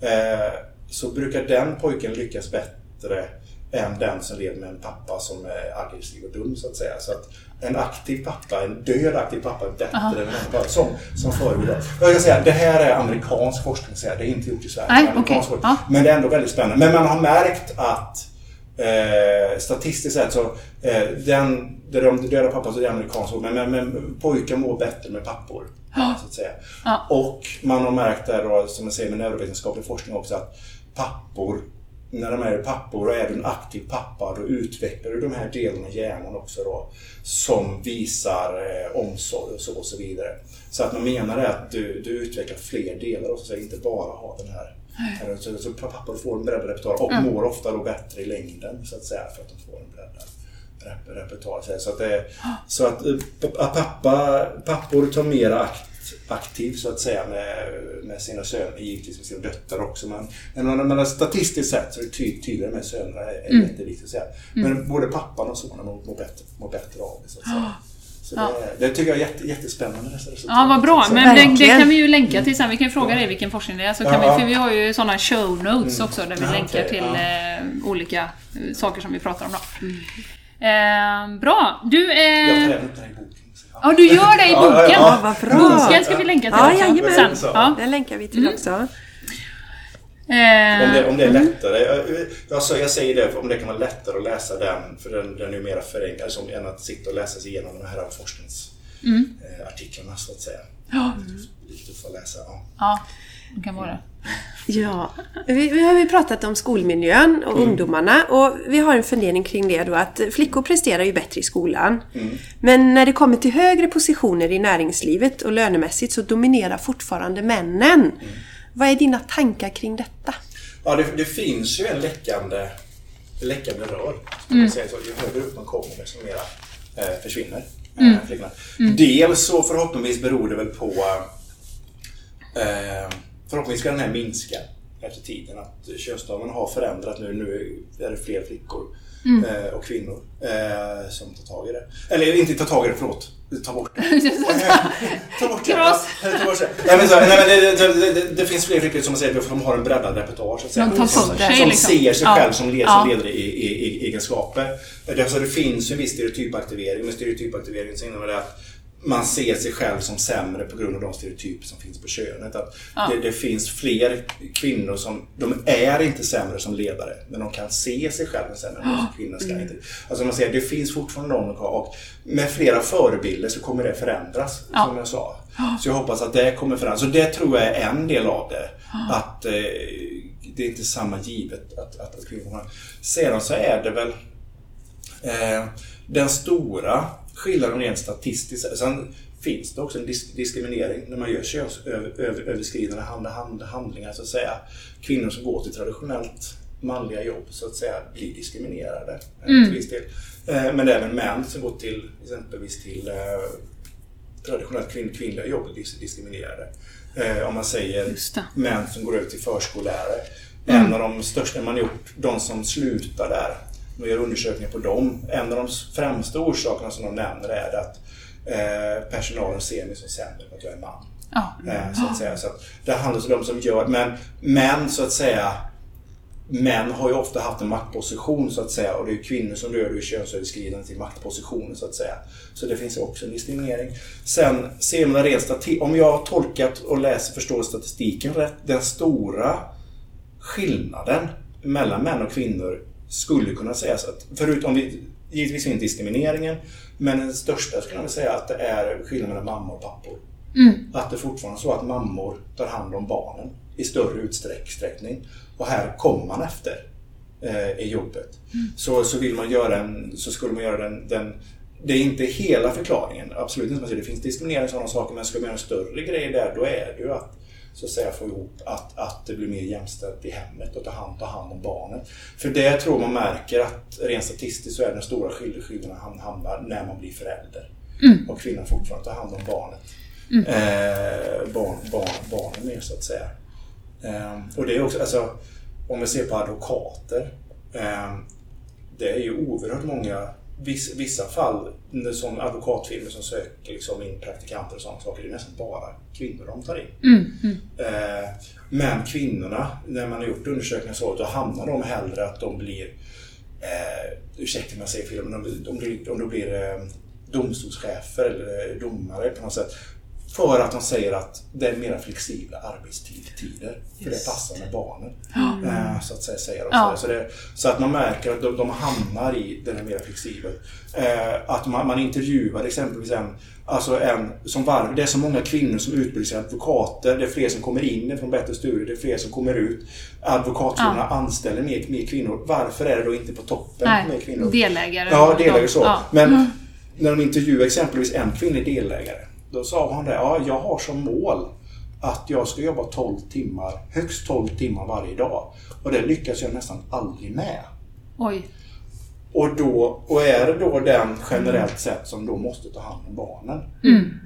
eh, så brukar den pojken lyckas bättre än den som lever med en pappa som är aggressiv och dum så att säga. Så att en aktiv pappa, en död aktiv pappa är bättre Aha. än en pappa som, som förebild. Jag kan säga, det här är amerikansk forskning, så det är inte gjort i Sverige. Nej, Det amerikansk forskning. Ja. Men det är ändå väldigt spännande. Men man har märkt att eh, statistiskt sett så eh, den, det de döda pappor så det är amerikanskt ord, men, men, men pojkar mår bättre med pappor. Ja. Så att säga. Ja. Och man har märkt där då, som jag säger med neurovetenskaplig forskning också, att pappor, när de är pappor och är du en aktiv pappa, då utvecklar du de här delarna i hjärnan också då, som visar eh, omsorg och så och så vidare. Så att man menar är att du, du utvecklar fler delar och så att inte bara ha den här. Så, så pappor får en breddad repertoar och mår ofta då bättre i längden så att säga för att de får en breddad rep- repertoar. Så att, att, det, så att eh, pa- pappa, pappor tar mer akt, aktiv så att säga med, med sina söner, givetvis med sina döttrar också. Men, men, men statistiskt sett så är det ty, tydligare med sönerna är, är jätteviktigt att säga. Men både pappan och sonen mår, mår, bättre, mår bättre av det så att säga. Så Ja. det, det tycker jag är jätte, jättespännande resultat. Ja, vad bra. Så- Men det, det kan vi ju länka till sen. Vi kan ju fråga dig vilken forskning det är. Så kan Ja. vi, för vi har ju sådana show notes också där vi Ja, länkar till ja. eh, olika eh, saker som vi pratar om. Då. Eh, bra. Du, Jag tar eh, även upp den här boken. Ja, du gör det i Ja, ja, boken. ja. vad bra. Boken ska vi länka till Ja, också. jajamän. sen. Ja. Den länkar vi till också. Eh, Om det, om det är lättare. Jag, jag, så jag säger det för om det kan vara lättare att läsa den, för den, den är ju mera förenklad som än att sitta och läsa sig igenom de här forskningsartiklarna så att säga. Ja. Lite tufft att läsa. Ja. ja, det kan vara. Ja, vi, vi har ju pratat om skolmiljön och ungdomarna och vi har en fundering kring det då att flickor presterar ju bättre i skolan. Men när det kommer till högre positioner i näringslivet och lönemässigt så dominerar fortfarande männen. Vad är dina tankar kring detta? Ja, det, det finns ju en läckande, läckande rör. Man säga så. Ju högre upp man kommer desto mera eh, försvinner eh, flickorna. Dels så förhoppningsvis beror det väl på eh, Förhoppningsvis ska den här minska efter tiden. Att könsdamen har förändrat nu. Nu är det fler flickor eh, och kvinnor eh, som tar tag i det. Eller inte tar tag i det, förlåt. Ta bort det. Ta bort det. Kross. Ja, ta bort det. Nej, men så, nej, men det, det, det, det finns fler flickor som säger att de har en breddad repertoar. Så att säga. De tar som, sig, som liksom. ser sig Ja. själv som, led, som ledare i, i, i egenskaper. Det, alltså, det finns en viss stereotypaktivering. Med stereotypaktivering så innebär det att man ser sig själv som sämre på grund av de stereotyper som finns på könet. Att Ja. det, det finns fler kvinnor som, de är inte sämre som ledare, men de kan se sig själva sämre. Ja. Kvinnor ska inte. Alltså man säger, det finns fortfarande någon och med flera förebilder så kommer det förändras, Ja. som jag sa. Så jag hoppas att det kommer förändras. Så det tror jag är en del av det. Att eh, det är inte samma givet att, att, att kvinnor. Sedan så är det väl Eh, den stora skillnaden rent statistiskt, sen finns det också en dis- diskriminering när man gör könsöverskridande hand, hand, handlingar så att säga. Kvinnor som går till traditionellt manliga jobb så att säga blir diskriminerade eh, till viss del. Eh, men även män som går till exempelvis till eh, traditionellt kvinn, kvinnliga jobb blir dis- diskriminerade. Om man säger män som går över till förskollärare. En av de största man gjort, de som slutar där, man gör undersökningar på dem. En av de främsta orsakerna som de nämner är att eh, personalen ser mig som sämre för att jag är man. Eh, så att säga. Så att det handlar om de som gör, men män så att säga Män har ju ofta haft en maktposition så att säga och det är kvinnor som rör det könsöverskridande till maktpositioner så att säga. Så det finns också en diskriminering. Sen ser man rent om jag har tolkat och läser förstår statistiken rätt, den stora skillnaden mellan män och kvinnor skulle kunna sägas att, förutom vi, givetvis inte diskrimineringen, men den största skulle jag säga att det är skillnaden mellan mamma och pappor. Att det fortfarande är så att mammor tar hand om barnen i större utsträckning. Och här kommer man efter eh, i jobbet. Så, så vill man göra en, så skulle man göra den, den det är inte hela förklaringen, absolut inte. Det finns diskriminering och sådana saker, men ska man göra en större grej där, då är det ju att så att säga få ihop att, att det blir mer jämställt i hemmet och ta hand, ta hand om barnen. För det tror man märker att rent statistiskt så är den stora skill- skillnaden ham- hamnar när man blir förälder. Och kvinnan fortfarande tar hand om barnet. Eh, barn, barn, barnen mer så att säga. Eh, och det är också, alltså, om vi ser på advokater. Eh, det är ju oerhört många, viss, vissa fall som advokatfirmor som söker liksom in praktikanter och sådana saker. Det är nästan bara kvinnor de tar in. Eh, men kvinnorna, när man har gjort undersökningar så, då hamnar de hellre att de blir, eh, ursäkta om jag säger fel, men de, de blir, om de blir eh, domstolschefer eller domare på något sätt. För att de säger att det är mera flexibla arbetstider. För det passar med barnen. Eh, så att säga. säger de. Ja. Så, det, så att man märker att de, de hamnar i den här mera flexibel. Eh, att man, man intervjuar exempelvis en, alltså en som varv. Det är så många kvinnor som utbildar sig advokater. Det är fler som kommer in från bättre studier. Det är fler som kommer ut. Advokatfirmorna anställer mer, mer kvinnor. Varför är det då inte på toppen Nej, kvinnor? delägare. Ja, delägare de- så. Ja. Men när de intervjuade exempelvis en kvinnlig delägare. Då sa hon det, ja jag har som mål att jag ska jobba 12 timmar, högst 12 timmar varje dag. Och det lyckas jag nästan aldrig med. Oj. Och, då, och är det då den generellt sett som då måste ta hand om barnen,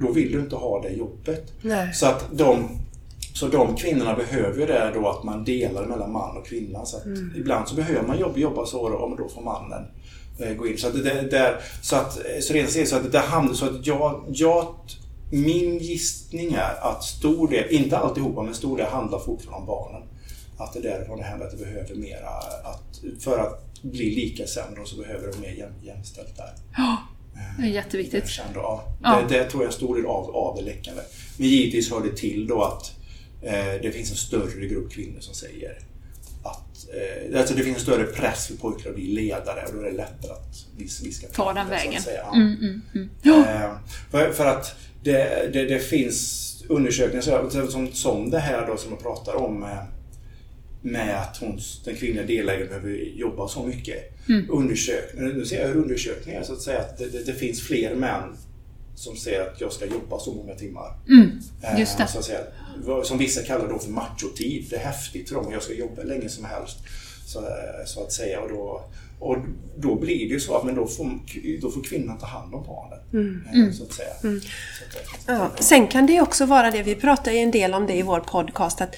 då vill du inte ha det jobbet. Nej. Så att de, så de kvinnorna behöver ju det då att man delar mellan man och kvinna. Så att Ibland så behöver man jobba, jobba så då, men då får mannen eh, gå in. Så att det, det, där, så att, så rent så att det hamnar så att jag, jag min gissning är att stor del, inte alltihopa, men stor del handlar fortfarande om barnen. Att det är därifrån det händer att det behöver mera, att för att bli lika sämre och så behöver det mer jäm, jämställt där. Det är jätteviktigt. Kände, ja, Ja. Det, det tror jag är stor del av, av det läckande. Men givetvis hör det till då att eh, det finns en större grupp kvinnor som säger att eh, alltså det finns en större press för pojkar att bli ledare och då är det lättare att vi, vi ska Ta den så att vägen. säga. Ja. Mm, mm, mm. Eh, för, för att det, det, det finns undersökningar som, som det här då som jag pratar om eh, med att hon, den kvinnliga delägaren behöver jobba så mycket. Undersökningar, nu ser jag hur undersökningar så att säga att det, det, det finns fler män som säger att jag ska jobba så många timmar. Eh, just det. Så att säga, som vissa kallar då för machotid. Det är häftigt för dem och jag ska jobba länge som helst. Så, eh, så att säga. Och då, och då blir det ju så att men då, får, då får kvinnan ta hand om barnen. Så att säga. Så att, eh, Ja. Sen kan det också vara det, vi pratar ju en del om det i vår podcast, att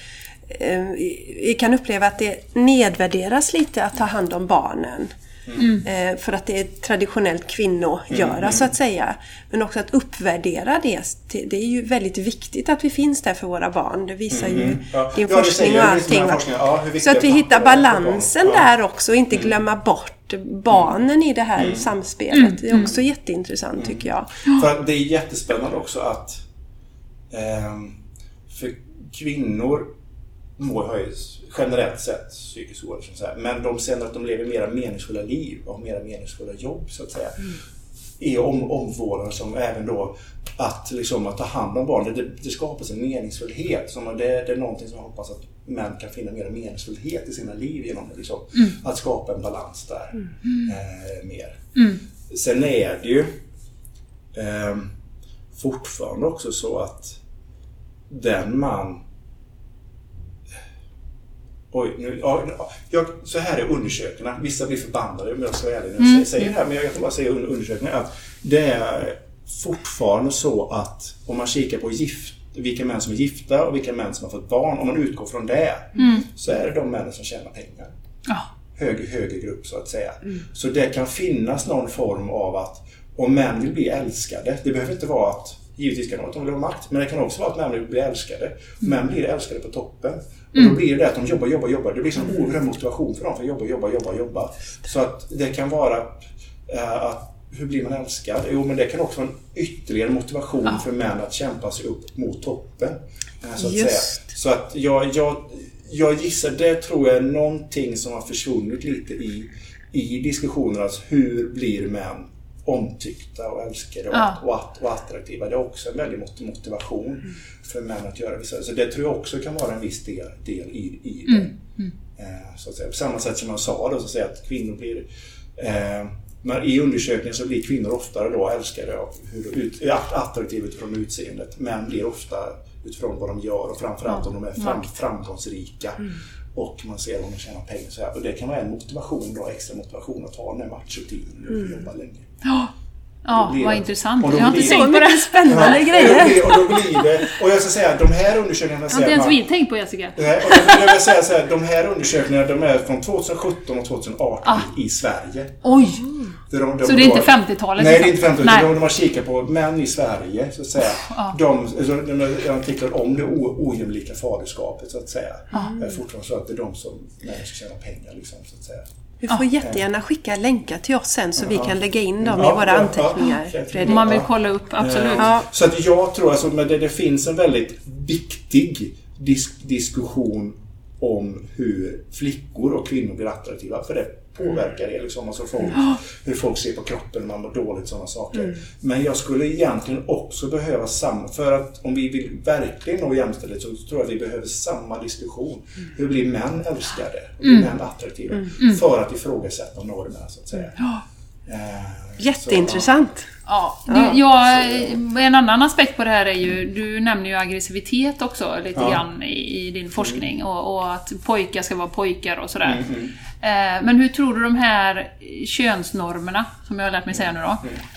eh, vi kan uppleva att det nedvärderas lite att ta hand om barnen. Eh, för att det är traditionellt kvinnogöra så att säga. Men också att uppvärdera det. Det är ju väldigt viktigt att vi finns där för våra barn. Det visar ju Mm. Ja. din Ja, forskning säger och allting. Ja, så att vi hittar balansen Ja. där också och inte glömma bort barnen i det här samspelet. Det är också jätteintressant tycker jag. För att det är jättespännande också att ehm, för kvinnor mår ju generellt sett psykisk ohälsa, så här, men de känner att de lever mera meningsfulla liv och har mera meningsfulla jobb så att säga. Är om, omvårdnad som även då att, liksom, att ta hand om barn, det, det skapas en meningsfullhet. Som det, det är någonting som jag hoppas att män kan finna mer meningsfullhet i sina liv genom liksom, att skapa en balans där. Eh, mer. Sen är det ju ehm, fortfarande också så att den man Oj, nu, ja, jag, så här är undersökningarna. Vissa blir förbannade om jag ska vara ärlig när jag säger det här. Men jag kan bara säga under undersökningarna att det är fortfarande så att om man kikar på gift, vilka män som är gifta och vilka män som har fått barn. Om man utgår från det så är det de männen som tjänar pengar. Ja. Höger, höger grupp så att säga. Så det kan finnas någon form av att om män vill bli älskade. Det behöver inte vara att Givetvis kan det vara att de vill ha makt, men det kan också vara att män vill bli älskade. Män blir älskade på toppen. Och då blir det att de jobbar, jobbar, jobbar. Det blir en oerhörd motivation för dem för att jobba, jobba, jobba, jobba. Så att det kan vara eh, att hur blir man älskad? Jo, men det kan också vara en ytterligare motivation för män att kämpa sig upp mot toppen. eh, Så att, Just. säga. Så att jag, jag, jag gissar, det tror jag är någonting som har försvunnit lite i, i diskussionerna. Alltså hur blir män omtyckta och älskade och, Ja. och, att- och attraktiva. Det är också en väldig mot- motivation för män att göra vissa. Så det tror jag också kan vara en viss del, del i, i det. Eh, så att säga. På samma sätt som jag sa då, så att, säga, att kvinnor blir eh, men I undersökningen så blir kvinnor oftare då älskade hur ut, attraktiva utifrån utseendet. Män blir ofta utifrån vad de gör och framförallt om de är fram, framgångsrika. Och man ser om de tjänar pengar. Så här. Och det kan vara en motivation då, extra motivation att ta den här machotiden och jobba länge. Ja, ja vad det- intressant. då Jag har inte tänkt på det. mycket spännande Ja, grejer. Och då, blir, och då blir det, och jag ska säga de här undersökningarna Det har inte ens vi tänkt på Jessica. Nej, och jag, jag vill säga så här, de här undersökningarna de är från 2017 och 2018 i Sverige. Oj! De, de, de, Så det är inte de- 50-talet? Nej, det är liksom? inte 50 Nej. de, de har kikat på män i Sverige, så att säga. De, alltså, de har artiklar om det o, ojämlika faderskapet, så att säga. Det är fortfarande så att det är de som män ska tjäna pengar, liksom, så att säga. Du får jättegärna skicka länkar till oss sen så vi kan lägga in dem i våra anteckningar. Om man vill kolla upp, absolut. Eh, Så att jag tror alltså, men det, det finns en väldigt viktig disk, diskussion om hur flickor och kvinnor blir attraktiva. För det påverkar det liksom. Alltså folk, hur folk ser på kroppen man mår dåligt sådana saker. Men jag skulle egentligen också behöva samma, för att om vi vill verkligen nå jämställdhet så tror jag att vi behöver samma diskussion. Hur blir män älskade? Hur blir män attraktiva? För att ifrågasätta normerna så att säga. Eh, Jätteintressant. Ja, du, jag, en annan aspekt på det här är ju, du nämner ju aggressivitet också lite Ja. grann i, i din forskning och, och att pojkar ska vara pojkar och sådär. Mm, Eh, men hur tror du de här könsnormerna, som jag har lärt mig säga nu då,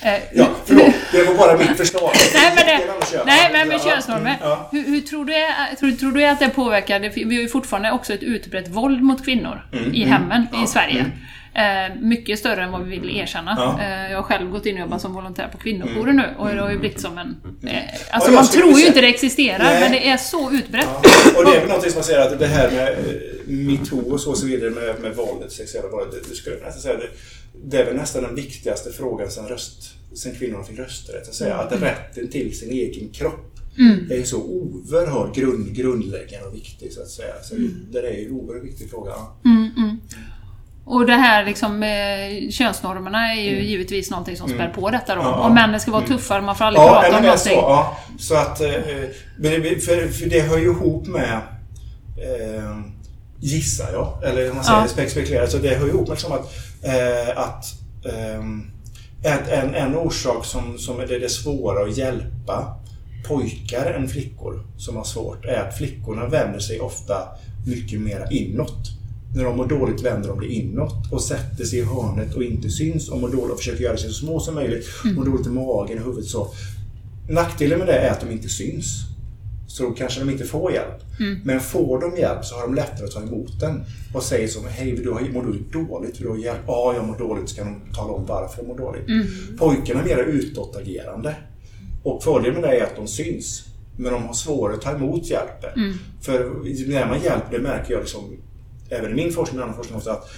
eh, Mm. Ja, förlåt. Det var bara mitt förslag. Nej men, Det det, nej, men med Ja, könsnormer. ja. Hur, hur tror, du, tror, tror du att det påverkar? Det- Vi har ju fortfarande också ett utbrett våld mot kvinnor Mm, i hemmen i Sverige. Eh, mycket större än vad vi vill erkänna. Ja. Eh, jag har själv gått in och jobbat som volontär på kvinnojourer nu och det har ju blivit som en... Eh, alltså man tror ju inte det existerar, Nej. men det är så utbrett. Och det är väl någonting som man säger att det här med metoo och så, och så vidare med, med våldet, sexuella våldet. Det, det skulle nästan säga, det, det är väl nästan den viktigaste frågan sen, röst, sen kvinnorna fick rösträtt. Att, säga, att rätten till sin egen kropp är ju så oerhört grund, grundläggande och viktig så att säga. Så Det är ju en oerhört viktig fråga. Och det här liksom med könsnormerna är ju givetvis någonting som spär på detta då. Mm. Ja. Om männen ska vara tuffare, man får aldrig Ja, prata om är så. någonting. Ja. Så att, eh, men det, för, för det hör ju ihop med eh, Gissar jag, eller om man säger Ja. spek- spekulerar, så det hör ju ihop med som att, eh, att ett, en, en orsak som, som är det, det svåra att hjälpa pojkar än flickor som har svårt är att flickorna vänder sig ofta mycket mer inåt. När de mår dåligt vänder de det inåt och sätter sig i hörnet och inte syns och mår dåligt och försöker göra sig så små som möjligt. Mår dåligt i magen, i huvudet så. Nackdelen med det är att de inte syns. Så då kanske de inte får hjälp. Men får de hjälp så har de lättare att ta emot den. Och säger som Hej, du mår du dåligt? Vill du hjälp? Ja, jag mår dåligt. Så kan de tala om varför de mår dåligt. Pojkarna är mer utåtagerande. Och fördelen med det är att de syns. Men de har svårare att ta emot hjälpen. För när man hjälper, det märker jag liksom, även i min forskning och annan forskning också, att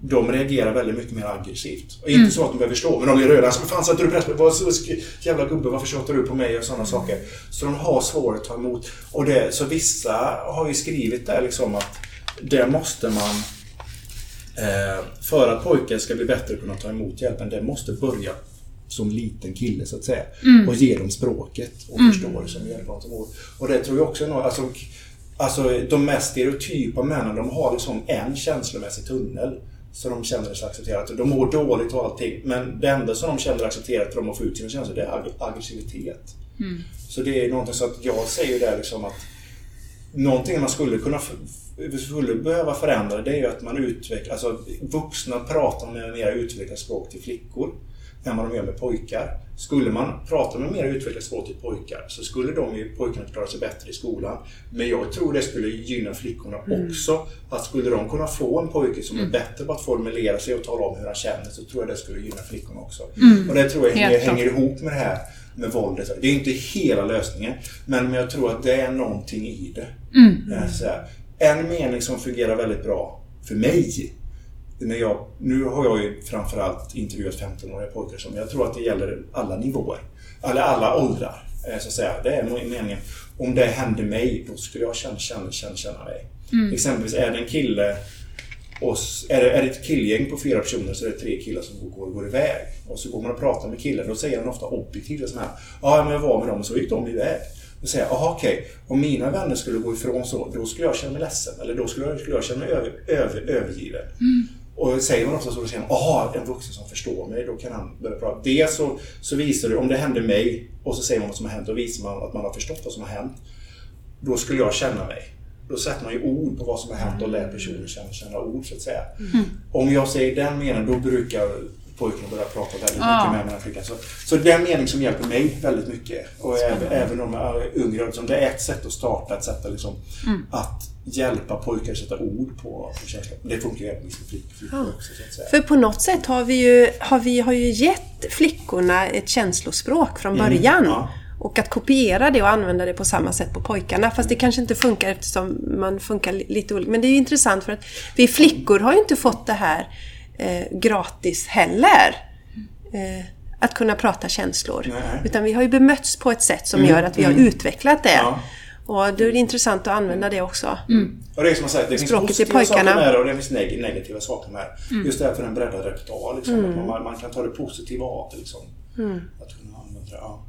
de reagerar väldigt mycket mer aggressivt. Och inte så att de behöver slå, men de blir röda. Alltså, vad fan sätter du press på Vad så, Jävla gubbe, varför tjatar du på mig? Och sådana saker. Så de har svårt att ta emot. Och det, så vissa har ju skrivit där liksom att det måste man eh, för att pojkar ska bli bättre på att kunna ta emot hjälpen, det måste börja som liten kille så att säga. Och ge dem språket och förståelse och hjälpa dem till ord. Och det tror jag också är något, alltså, alltså de mest stereotypa männen de har liksom en känslomässig tunnel. Så de känner sig accepterat. De mår dåligt och allting. Men det enda som de känner accepterat för de att få ut sina känslor det är ag- aggressivitet. Så det är någonting så att jag säger där liksom att Någonting man skulle kunna skulle behöva förändra det är ju att man utvecklar, alltså vuxna pratar med mer utvecklat språk till flickor vad de gör med pojkar. Skulle man prata med mer utvecklat språk till pojkar så skulle de ju, pojkarna klara sig bättre i skolan. Men jag tror det skulle gynna flickorna också. Att skulle de kunna få en pojke som är bättre på att formulera sig och tala om hur han känner så tror jag det skulle gynna flickorna också. Och det tror jag Helt hänger, klart. ihop med det här med våldet. Det är inte hela lösningen, men jag tror att det är någonting i det. Eh, Så här, en mening som fungerar väldigt bra för mig, när jag, nu har jag ju framförallt intervjuat 15-åriga pojkar som jag tror att det gäller alla nivåer, eller alla åldrar. eh, Så att säga. Det är meningen. Om det hände mig, då skulle jag känna, känna, känna, känna mig. Exempelvis är det en kille och är det, är det ett killgäng på fyra personer så är det tre killar som går, går iväg. Och så går man och pratar med killen. Då säger han ofta objektivt så här. Ja, men jag var med dem och så gick de iväg. Då säger jag, jaha okej. Om mina vänner skulle gå ifrån så, då skulle jag känna mig ledsen. Eller då skulle jag, skulle jag känna mig över, över, övergiven. Och säger man ofta så, då säger man, jaha, en vuxen som förstår mig. Då kan han börja prata. Dels så, så visar det, om det hände mig och så säger man vad som har hänt. Då visar man att man har förstått vad som har hänt. Då skulle jag känna mig. Då sätter man ju ord på vad som har hänt och lär personen känna, känna ord så att säga. Om jag säger den meningen, då brukar pojkarna börja prata väldigt Ja. mycket med mig. Flickan. Så, så det är en mening som hjälper mig väldigt mycket. Och även, även om jag är yngre. Liksom, det är ett sätt att starta, ett sätt att, liksom, att hjälpa pojkar att sätta ord på, på känslor. Det funkar ju även med flick- flickor också så att säga. För på något sätt har vi ju, har vi har ju gett flickorna ett känslospråk från början. ja. Och att kopiera det och använda det på samma sätt på pojkarna. Fast det kanske inte funkar eftersom man funkar li- lite olika. Men det är ju intressant för att vi flickor har ju inte fått det här eh, gratis heller. Eh, att kunna prata känslor. Nej. Utan vi har ju bemötts på ett sätt som gör att vi har utvecklat det. Ja. Och då är det intressant att använda det också. Och det är som jag säger, det finns Språket positiva saker pojkarna. med det och det finns neg- negativa saker med det. Just därför en breddad repertoar. Liksom. Att man, man kan ta det positiva av det. Liksom. Att kunna använda det. Ja.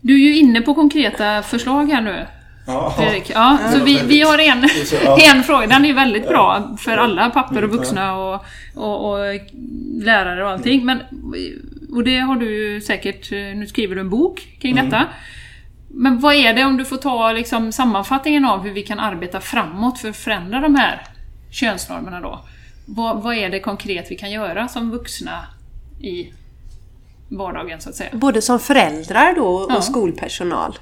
Du är ju inne på konkreta förslag här nu. Ja. Fredrik. Ja, så vi, vi har en, en fråga, den är väldigt bra för alla papper och vuxna och, och, och lärare och allting. Men, och det har du säkert, nu skriver du en bok kring detta. Men vad är det om du får ta liksom sammanfattningen av hur vi kan arbeta framåt för att förändra de här könsnormerna då? Vad, vad är det konkret vi kan göra som vuxna i vardagen så att säga? Både som föräldrar då och Ja. skolpersonal.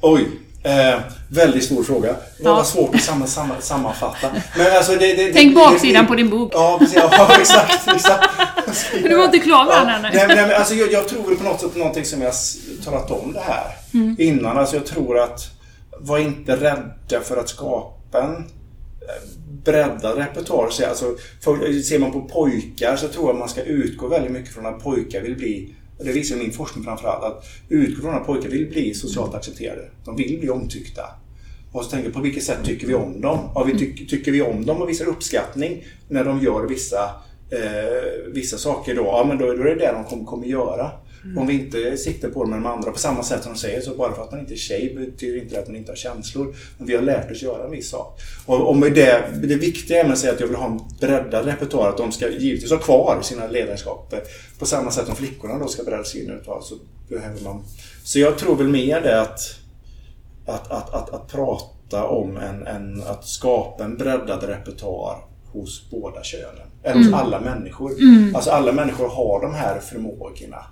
Oj. Eh, väldigt stor fråga. Ja. var svårt att samma, samma, sammanfatta. Men alltså det, det, Tänk det, baksidan det, på din bok. Ja, precis. Ja, exakt. exakt. Du var inte klar med den ännu. Nej, men- nej, men alltså, jag, jag tror på något sätt någonting som jag talat om det här Mm. innan. Alltså, jag tror att var inte rädda för att skapa en eh, breddad repertoar. Så, Alltså, för, ser man på pojkar så tror jag man ska utgå väldigt mycket från att pojkar vill bli det visar min forskning framförallt, att utgå från att pojkar vill bli socialt accepterade. De vill bli omtyckta. Och så tänker jag, på vilket sätt tycker vi om dem? Ja, vi ty tycker vi om dem och visar uppskattning när de gör vissa, eh, vissa saker då, ja men då, då är det det de kommer, kommer göra. Om vi inte siktar på dem med de andra på samma sätt som de säger, så bara för att man inte är tjej betyder inte att man inte har känslor. Men vi har lärt oss göra en viss sak. Och, med det, det viktiga är att säga att jag vill ha en breddad repertoar, att de ska givetvis ha kvar sina ledarskap. På samma sätt som flickorna då ska bredda sin repertoar så behöver man... Så jag tror väl mer det att att, att, att, att prata om en, en, att skapa en breddad repertoar hos båda könen. Eller hos alla människor. Alltså alla människor har de här förmågorna.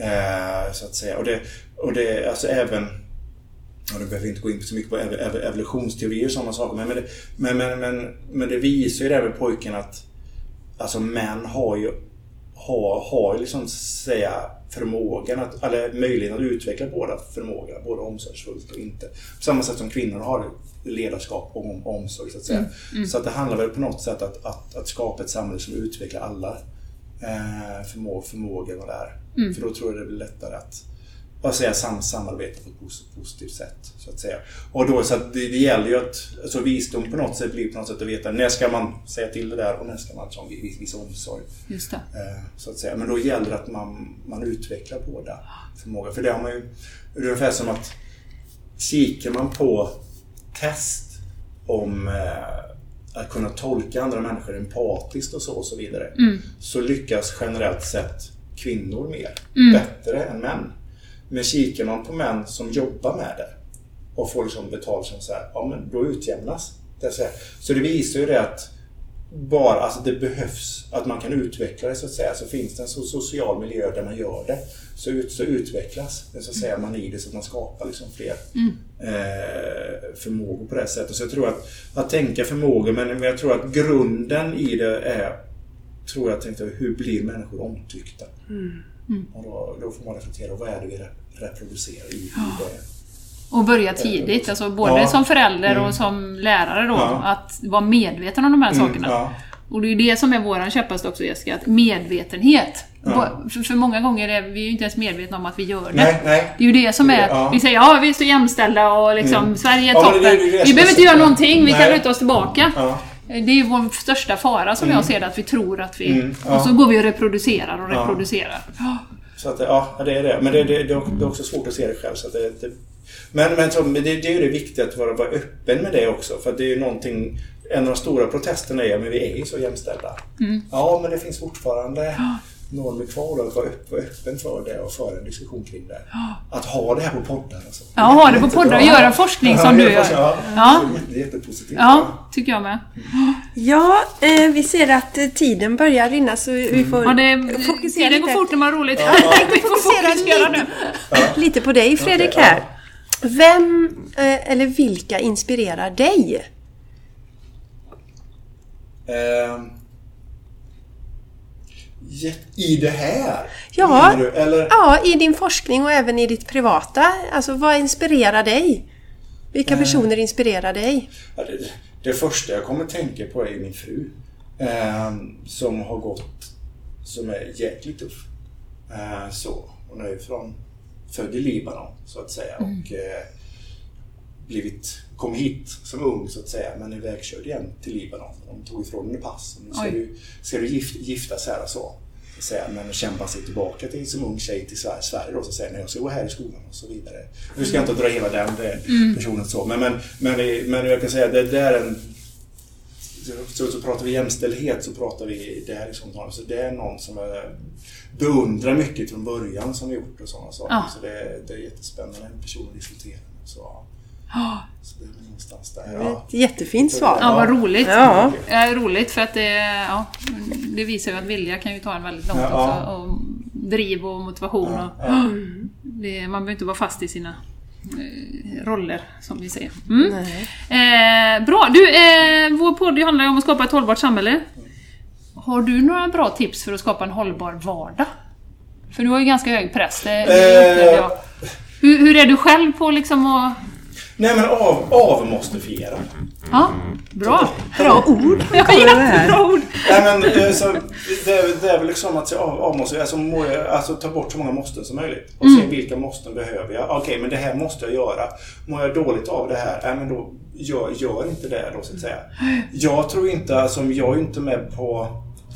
Eh, så att säga. Och det, och det alltså även och det behöver vi inte gå in så mycket på ev- ev- evolutionsteorier och sådana saker. Men, men, det, men, men, men, men det visar ju det här med pojken att alltså män har ju, har, har liksom säga förmågan att, eller möjligheten att utveckla båda förmågorna, både omsorgsfullt och inte. På samma sätt som kvinnor har ledarskap och om, omsorg så att. Mm. Mm. Så att det handlar väl på något sätt att, att, att skapa ett samhälle som utvecklar alla eh, förmå, förmågor och där. Mm. För då tror jag det blir lättare att vad säga, sam, samarbeta på ett positivt sätt. Så att säga. Och då så det, det gäller ju att alltså visdom på något sätt blir på något sätt att veta när ska man säga till det där och när ska man liksom visa omsorg. Just det. Eh, så att säga. Men då gäller det att man, man utvecklar båda förmågor. För det har man ju, det är ungefär som att kikar man på test om eh, att kunna tolka andra människor empatiskt och så och så vidare. Mm. Så lyckas generellt sett kvinnor mer. Mm. Bättre än män. Men kikar man på män som jobbar med det och får liksom betalt som så här, ja men då utjämnas det. Så, så det visar ju det att bara, alltså det behövs att man kan utveckla det så att säga. Så finns det en så social miljö där man gör det så, ut, så utvecklas det, så att säga, man i det så att man skapar liksom fler mm. eh, förmågor på det sättet. Så jag tror att, att tänka förmågor, men jag tror att grunden i det är, tror jag tänkte, hur blir människor omtyckta? Mm. Mm. Och då, då, får man reflektera, vad är det vi reproducerar i, ja. det? Och börja tidigt, alltså både ja. som förälder mm. och som lärare då, ja. att vara medveten om de här mm, sakerna. Ja. Och det är ju det som är våran käpphäst också Jessica, att medvetenhet. För, för, många gånger är vi ju inte ens medvetna om att vi gör det. Nej, nej. Det är ju det som är, vi säger ja vi är så jämställda och liksom mm. Sverige är toppen. Det, det, det, vi behöver inte göra någonting, vi nej. kan luta oss tillbaka. Det är vår största fara som mm. jag ser det, att vi tror att vi... Mm, och så går vi och reproducerar och reproducerar. Så att, ja, det är det. Men det, det, det är också svårt att se det själv. Så att det, det men, men så, det, det är ju det viktiga att vara, vara öppen med det också. För det är ju någonting en av de stora protesterna är att vi är ju så jämställda. Mm. Ja, men det finns fortfarande normer kvar och vara öppen för det och föra en diskussion kring det. Att ha det här på poddar. Alltså. Ja, ha det på poddar och göra forskning som du gör. Ja, ja. Det är jättepositivt. Ja, tycker jag med. Ja, eh, vi ser att eh, tiden börjar rinna så vi får ja, det, fokusera det lite. går fort när man har roligt. Ja, ja. vi får fokusera nu. lite på dig Fredrik här. Vem eh, eller vilka inspirerar dig? Eh, I det här? Ja, du, eller? ja, i din forskning och även i ditt privata. Alltså vad inspirerar dig? Vilka eh, personer inspirerar dig? Ja, det, det, första jag kommer tänka på är min fru. Eh, som har gått, som är jäkligt tuff. Eh, så, hon är ju från, född i Libanon så att säga. Mm. Och, eh, blivit, kom hit som ung så att säga men är vägkörd igen till Libanon. De tog ifrån henne pass. Nu ska Oj. du, ska du gift, gifta sig här och så. Så säga, men kämpa sig tillbaka till som ung tjej till Sverige, då, så säger när jag ska gå här i skolan och så vidare. Nu ska jag inte dra hela den mm. personen så men, men, men, men jag kan säga det, det är en så, så pratar vi jämställdhet så pratar vi, det här är sånt, alltså det är någon som jag beundrar mycket från början som gjort och sådana saker. Ja. Så det, det är jättespännande en person att diskutera med. Så, så det är någonstans där. Ja. Ett jättefint svar. Ja, vad roligt. Ja. Ja, roligt för att det, ja, det visar ju att vilja kan ju ta en väldigt långt ja, också. Och driv och motivation. Och, det, man behöver inte vara fast i sina eh, roller, som vi säger. Mm. Eh, bra! Du, eh, vår podd handlar ju om att skapa ett hållbart samhälle. Har du några bra tips för att skapa en hållbar vardag? För du har ju ganska hög press, det, det eh. Hur, hur, är du själv på liksom att Nej men av, avmåstifiera. Ja, bra. Bra ord. Ja, jättebra ord. Nej men eh, så, det, det är väl liksom att av, avmåste, alltså, alltså ta bort så många måsten som möjligt. Och mm. se vilka måsten behöver jag. Okej, okay, men det här måste jag göra. Mår jag dåligt av det här? Nej men då gör, gör inte det då så att säga. Jag tror inte, alltså jag är inte med på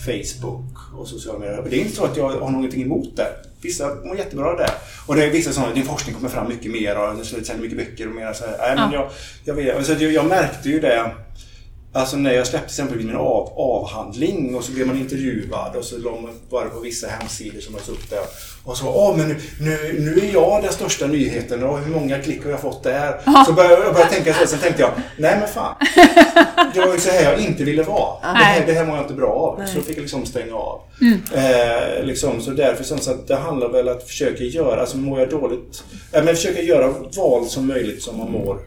Facebook och sociala medier. Det är inte så att jag har någonting emot det. Vissa mår jättebra av det. Och det är vissa som din forskning kommer fram mycket mer och du säljer mycket böcker och mer så här. Nej, men jag, jag, vet, så jag, jag märkte ju det Alltså när jag släppte exempelvis min av, avhandling och så blev man intervjuad och så man bara på vissa hemsidor som lades upp där. Och så, åh men nu, nu, nu är jag den största nyheten och hur många klick har jag fått där? Så började jag började tänka så, sen tänkte jag, nej men fan. Det var ju så här jag inte ville vara. Det här, det här mår jag inte bra av. Nej. Så fick jag liksom stänga av. Mm. Eh, liksom, så därför så att det handlar väl att försöka göra, alltså mår jag dåligt, eh, men försöka göra val som möjligt som man mår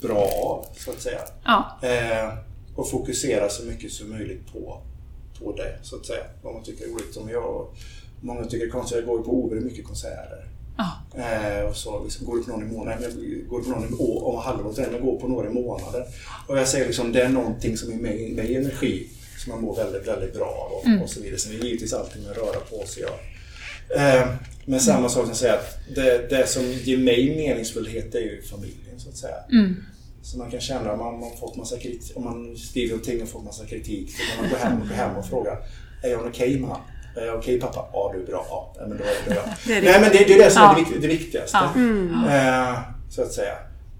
bra av, så att säga. Ja. Eh, och fokusera så mycket som möjligt på på det, så att säga. Vad man tycker är roligt. Som jag, många tycker det är konstigt, jag går på oerhört mycket konserter. Ja. Eh, och så liksom, går det på någon i månaden, jag går på någon i år, om halvåret, men går på några i månader. Och jag säger liksom, det är någonting som är mig, mig energi som man mår väldigt, väldigt bra av och, Mm. och så vidare. Sen är det givetvis allting med att röra på sig. Ja. Eh, men samma sak som jag säger att det, det som ger mig meningsfullhet är ju familjen så att säga. Mm. Så man kan känna om man, man fått massa kritik, om man skriver någonting och fått massa kritik. Så kan man gå hem och, gå hem och fråga Är jag okej? Är jag okej pappa? Ja, du är bra. Ja, men då är det bra. Det är det. Nej, men det, det är det som Ja. är det, vik- det viktigaste. Ja. Eh, så att säga.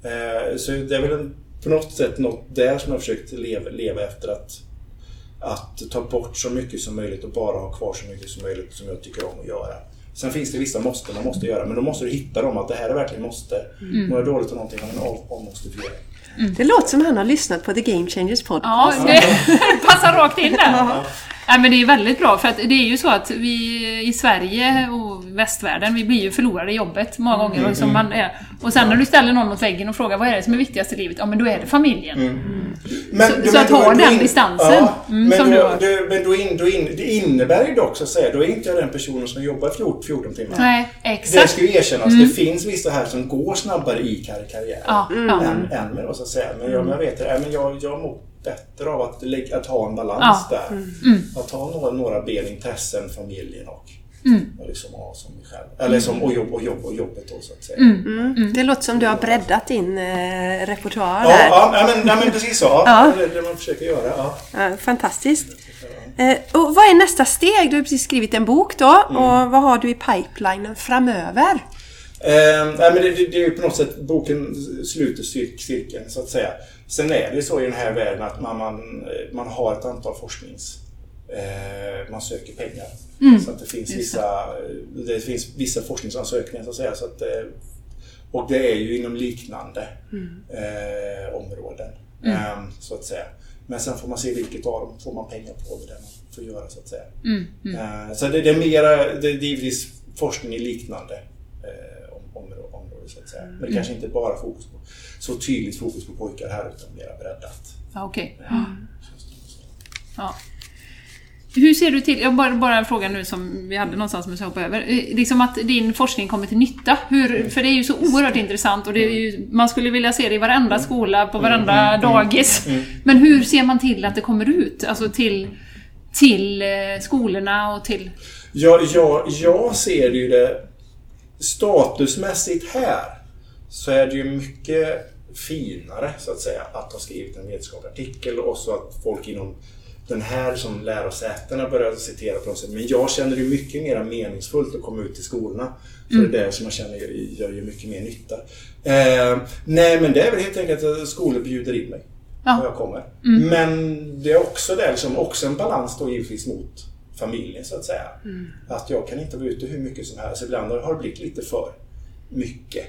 Eh, så det är väl en, på något sätt något där som jag har försökt leva, leva efter att att ta bort så mycket som möjligt och bara ha kvar så mycket som möjligt som jag tycker om att göra. Sen finns det vissa måste man måste göra, men då måste du hitta dem att det här är verkligen måste. Mm. Mår jag dåligt av någonting, men vi göra. Det låter som han har lyssnat på The Game Changers Ja, podcast. det passar rakt in där. Nej, men det är väldigt bra, för att det är ju så att vi i Sverige och västvärlden, vi blir ju förlorade i jobbet många gånger. Mm, Och, som man är. och sen när du ställer någon mot väggen och frågar vad är det som är viktigast i livet? Ja, men då är det familjen. Men, Så- du- så att ha den in- distansen, Ja, mm, men som du har. du- men då, in, då in, det innebär ju dock så att säga, då är inte jag den personen som jobbar 14, 14 timmar. Nej, Det exakt. ska ju erkännas. Det finns vissa här som går snabbare i kar- karriären Ja, ja. än, än med så att säga. Men jag, men jag vet det, men jag, jag bättre av att, lägga- att ha en balans Ja. där. Att ha några, några ben, intressen, familjen och, och liksom ha som mig själv. Eller som, och, jobb, och, jobb, och jobbet då så att säga. Mm. Det låter som du har breddat din eh, repertoar Ja, där. ja, ja, men, ja, men precis så. Ja. Det är det man försöker göra. Ja. Ja, fantastiskt. Eh, och vad är nästa steg? Du har precis skrivit en bok då. Mm. Och vad har du i pipelinen framöver? Eh, nej, men det, det, det är ju på något sätt boken sluter cir- cirkeln så att säga. Sen är det så i den här världen att man, man, man har ett antal forsknings... Eh, man söker pengar. Så att det finns, Just vissa, det finns vissa forskningsansökningar så att säga. Så att, eh, och det är ju inom liknande eh, områden. Eh, så att säga. Men sen får man se vilket av dem får man pengar på. Det man får göra så att säga. Eh, Så det, det är mera, det är givetvis forskning i liknande eh, om- områ- område så att säga. Men det kanske inte bara fokus på, så tydligt fokus på pojkar här utan mera breddat. Ja, okej. Ja. Hur ser du till, jag bara, bara en fråga nu som vi hade någonstans men jag över. Eh, Liksom att din forskning kommer till nytta. Hur, för det är ju så oerhört intressant och det är ju, man skulle vilja se det i varenda skola, på varenda dagis. Men hur ser man till att det kommer ut? Alltså till, till eh, skolorna och till... Jag, jag, jag ser ju det statusmässigt här så är det ju mycket finare så att säga att ha skrivit en vetenskaplig artikel och så att folk inom den här som lärosätena börjar citera på något sätt. Men jag känner det mycket mer meningsfullt att komma ut till skolorna. För det är det som jag känner gör, ju mycket mer nytta. Eh, nej men det är väl helt enkelt att skolor bjuder in mig. Ja. Och jag kommer. Men det är också det, liksom, också en balans då givetvis mot familjen så att säga. Att jag kan inte vara ute hur mycket som helst. Ibland har det blivit lite för mycket.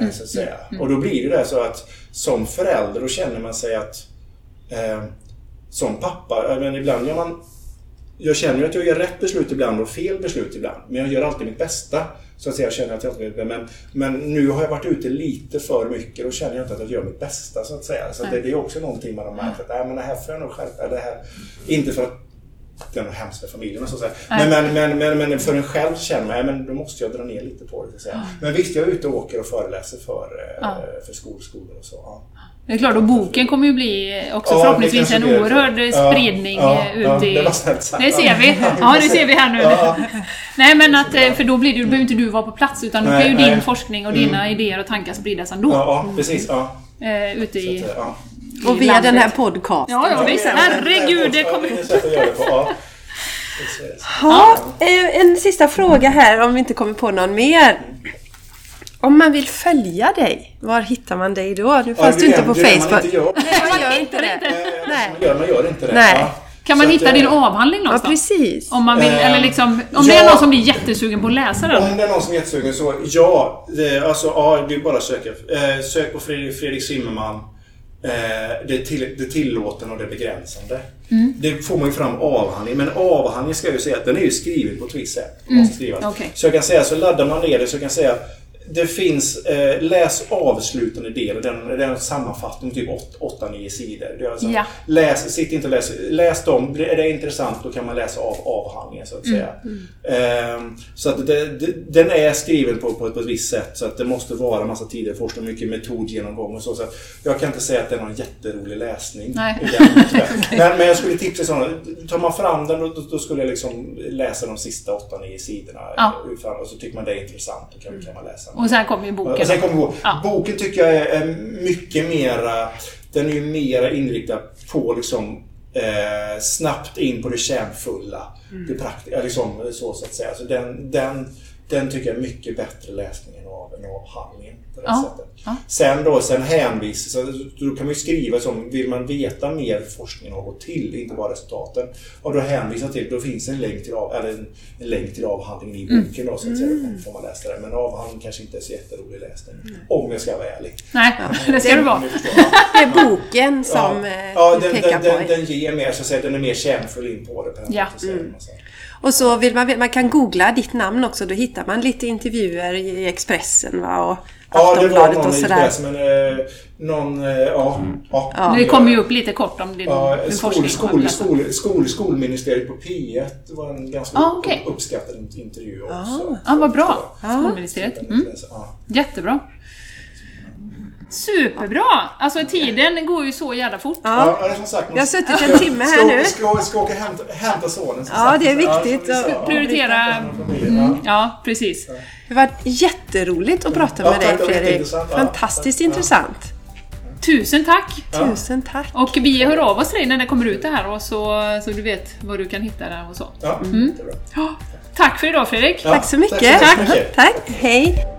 eh, så att säga. Och då blir det där så att som förälder då känner man sig att eh, som pappa, men ibland gör man jag känner ju att jag gör rätt beslut ibland och fel beslut ibland. Men jag gör alltid mitt bästa. Så att säga, jag känner att jag alltid, men, men nu har jag varit ute lite för mycket och känner jag inte att jag gör mitt bästa så att säga. Så att det, det är också någonting man har märkt att äh, men det här får jag nog skärpa. Det här, inte för att hemskt med familjen så att. Men, men, men, men, men för en själv känner man, ja, men då måste jag dra ner lite på det. Så att säga. Men visst, jag är ute och åker och föreläser för, eh, Ja. för skolskolor och så. Ja. Det är klart, och boken kommer ju bli också Ja, förhoppningsvis en oerhörd Ja, spridning ja, eh, ut ja, i... det. Det ser vi! Ja, det ser vi här nu. Ja. Nej men att, eh, för då blir det, då behöver inte du vara på plats utan då Nej, kan ju nej. din forskning och dina idéer och tankar spridas ändå. Ja, ja, precis. Ja. Eh, ute i, att, ja. Och via landet. den här podcasten. Ja, ja visst. Herregud, det kommer... Ja. Ja. Ja, eh, en sista fråga här om vi inte kommer på någon mer. Om man vill följa dig, var hittar man dig då? Nu fanns Ja, du inte på Facebook. inte gör. Nej, man gör inte det. Nej. Man gör, inte det. Nej. Ja. Kan man Så hitta att, din eh, avhandling Ja, någonstans? precis. Om man vill, Eh, eller liksom, om det är ja. någon som blir jättesugen på att läsa den. Om det är någon som är jättesugen så ja, det, alltså, ja, det är bara att söka. Sök på Fredrik, Fredrik Zimmerman. Eh, det, till, det tillåten och det begränsande. Mm. Det får man ju fram avhandling. Men avhandling ska jag ju säga att den är ju skriven på ett visst sätt. Mm, okej. Så jag kan säga så laddar man ner det så jag kan säga det finns eh, läs avslutande del. Den, den sammanfattning typ 8-9 sidor. Det alltså, Ja. läs, sitt inte och läs. Läs dem. Är det intressant då kan man läsa av avhandlingen så att säga. Ehm, så att det, det, den är skriven på, på, ett, på ett visst sätt. Så att det måste vara en massa tidigare forskning, mycket metodgenomgång och så. så att jag kan inte säga att det är någon jätterolig läsning. Nej. tyvärr. men, men jag skulle tipsa sådana. Tar man fram den då, då, skulle jag liksom läsa de sista 8-9 sidorna. Ja. Och så tycker man det är intressant. Då kan, kan man läsa. Och sen kommer ju boken. Och sen kommer boken. Ja. Boken tycker jag är, mycket mera... Den är ju mera inriktad på liksom eh, snabbt in på det kärnfulla. Det praktiska, liksom så, så att säga. Så den, den, den tycker jag är mycket bättre läsning än av, än avhandlingen. På det Ja. sättet. Ja. Sen då, sen hänvisar, så då kan man ju skriva som, vill man veta mer forskningen har gått till, inte bara resultaten. Och då hänvisar till, då finns en länk till, av, eller en, en länk till avhandlingen i Mm. boken då, så att säga. Då får man läsa det. Men avhandlingen kanske inte är så jätterolig läsning. Om jag ska vara ärlig. Nej, det ska det vara. Det är boken som ja. eh, ja, du den, pekar den, på. den, den ger mer, så att säga, den är mer kärnfull in på det. På Ja. så. Och så vill man, man kan googla ditt namn också. Då hittar man lite intervjuer i Expressen va? och Ja, det var någon och i sådär. press, men eh, någon, eh, ja. ja. Ja. Det kommer ju upp lite kort om din, Ja, din skol, forskning. skol, skol, skol, skolministeriet på P1 var en ganska Ah, upp- uppskattad in- intervju också. Ja, ah, vad bra. Skolministeriet. Mm. Ja. Jättebra. Superbra! Alltså tiden går ju så jävla fort. Ja. Ja, som sagt, Jag har suttit en timme här nu. Ska, ska åka och hämta, hämta sonen. Ja, sagt. det är viktigt. Ja. Prioritera... Familjen, ja. Precis. Det var jätteroligt att prata med dig Fredrik. Fantastiskt intressant. Tusen tack! Ja. Tusen tack. Och vi hör av oss till dig när det kommer ut det här och så, så du vet var du kan hitta det och så. Ja, det är bra. Ja, tack för idag Fredrik! Ja, Tack så mycket. Tack så mycket. Tack. Hej.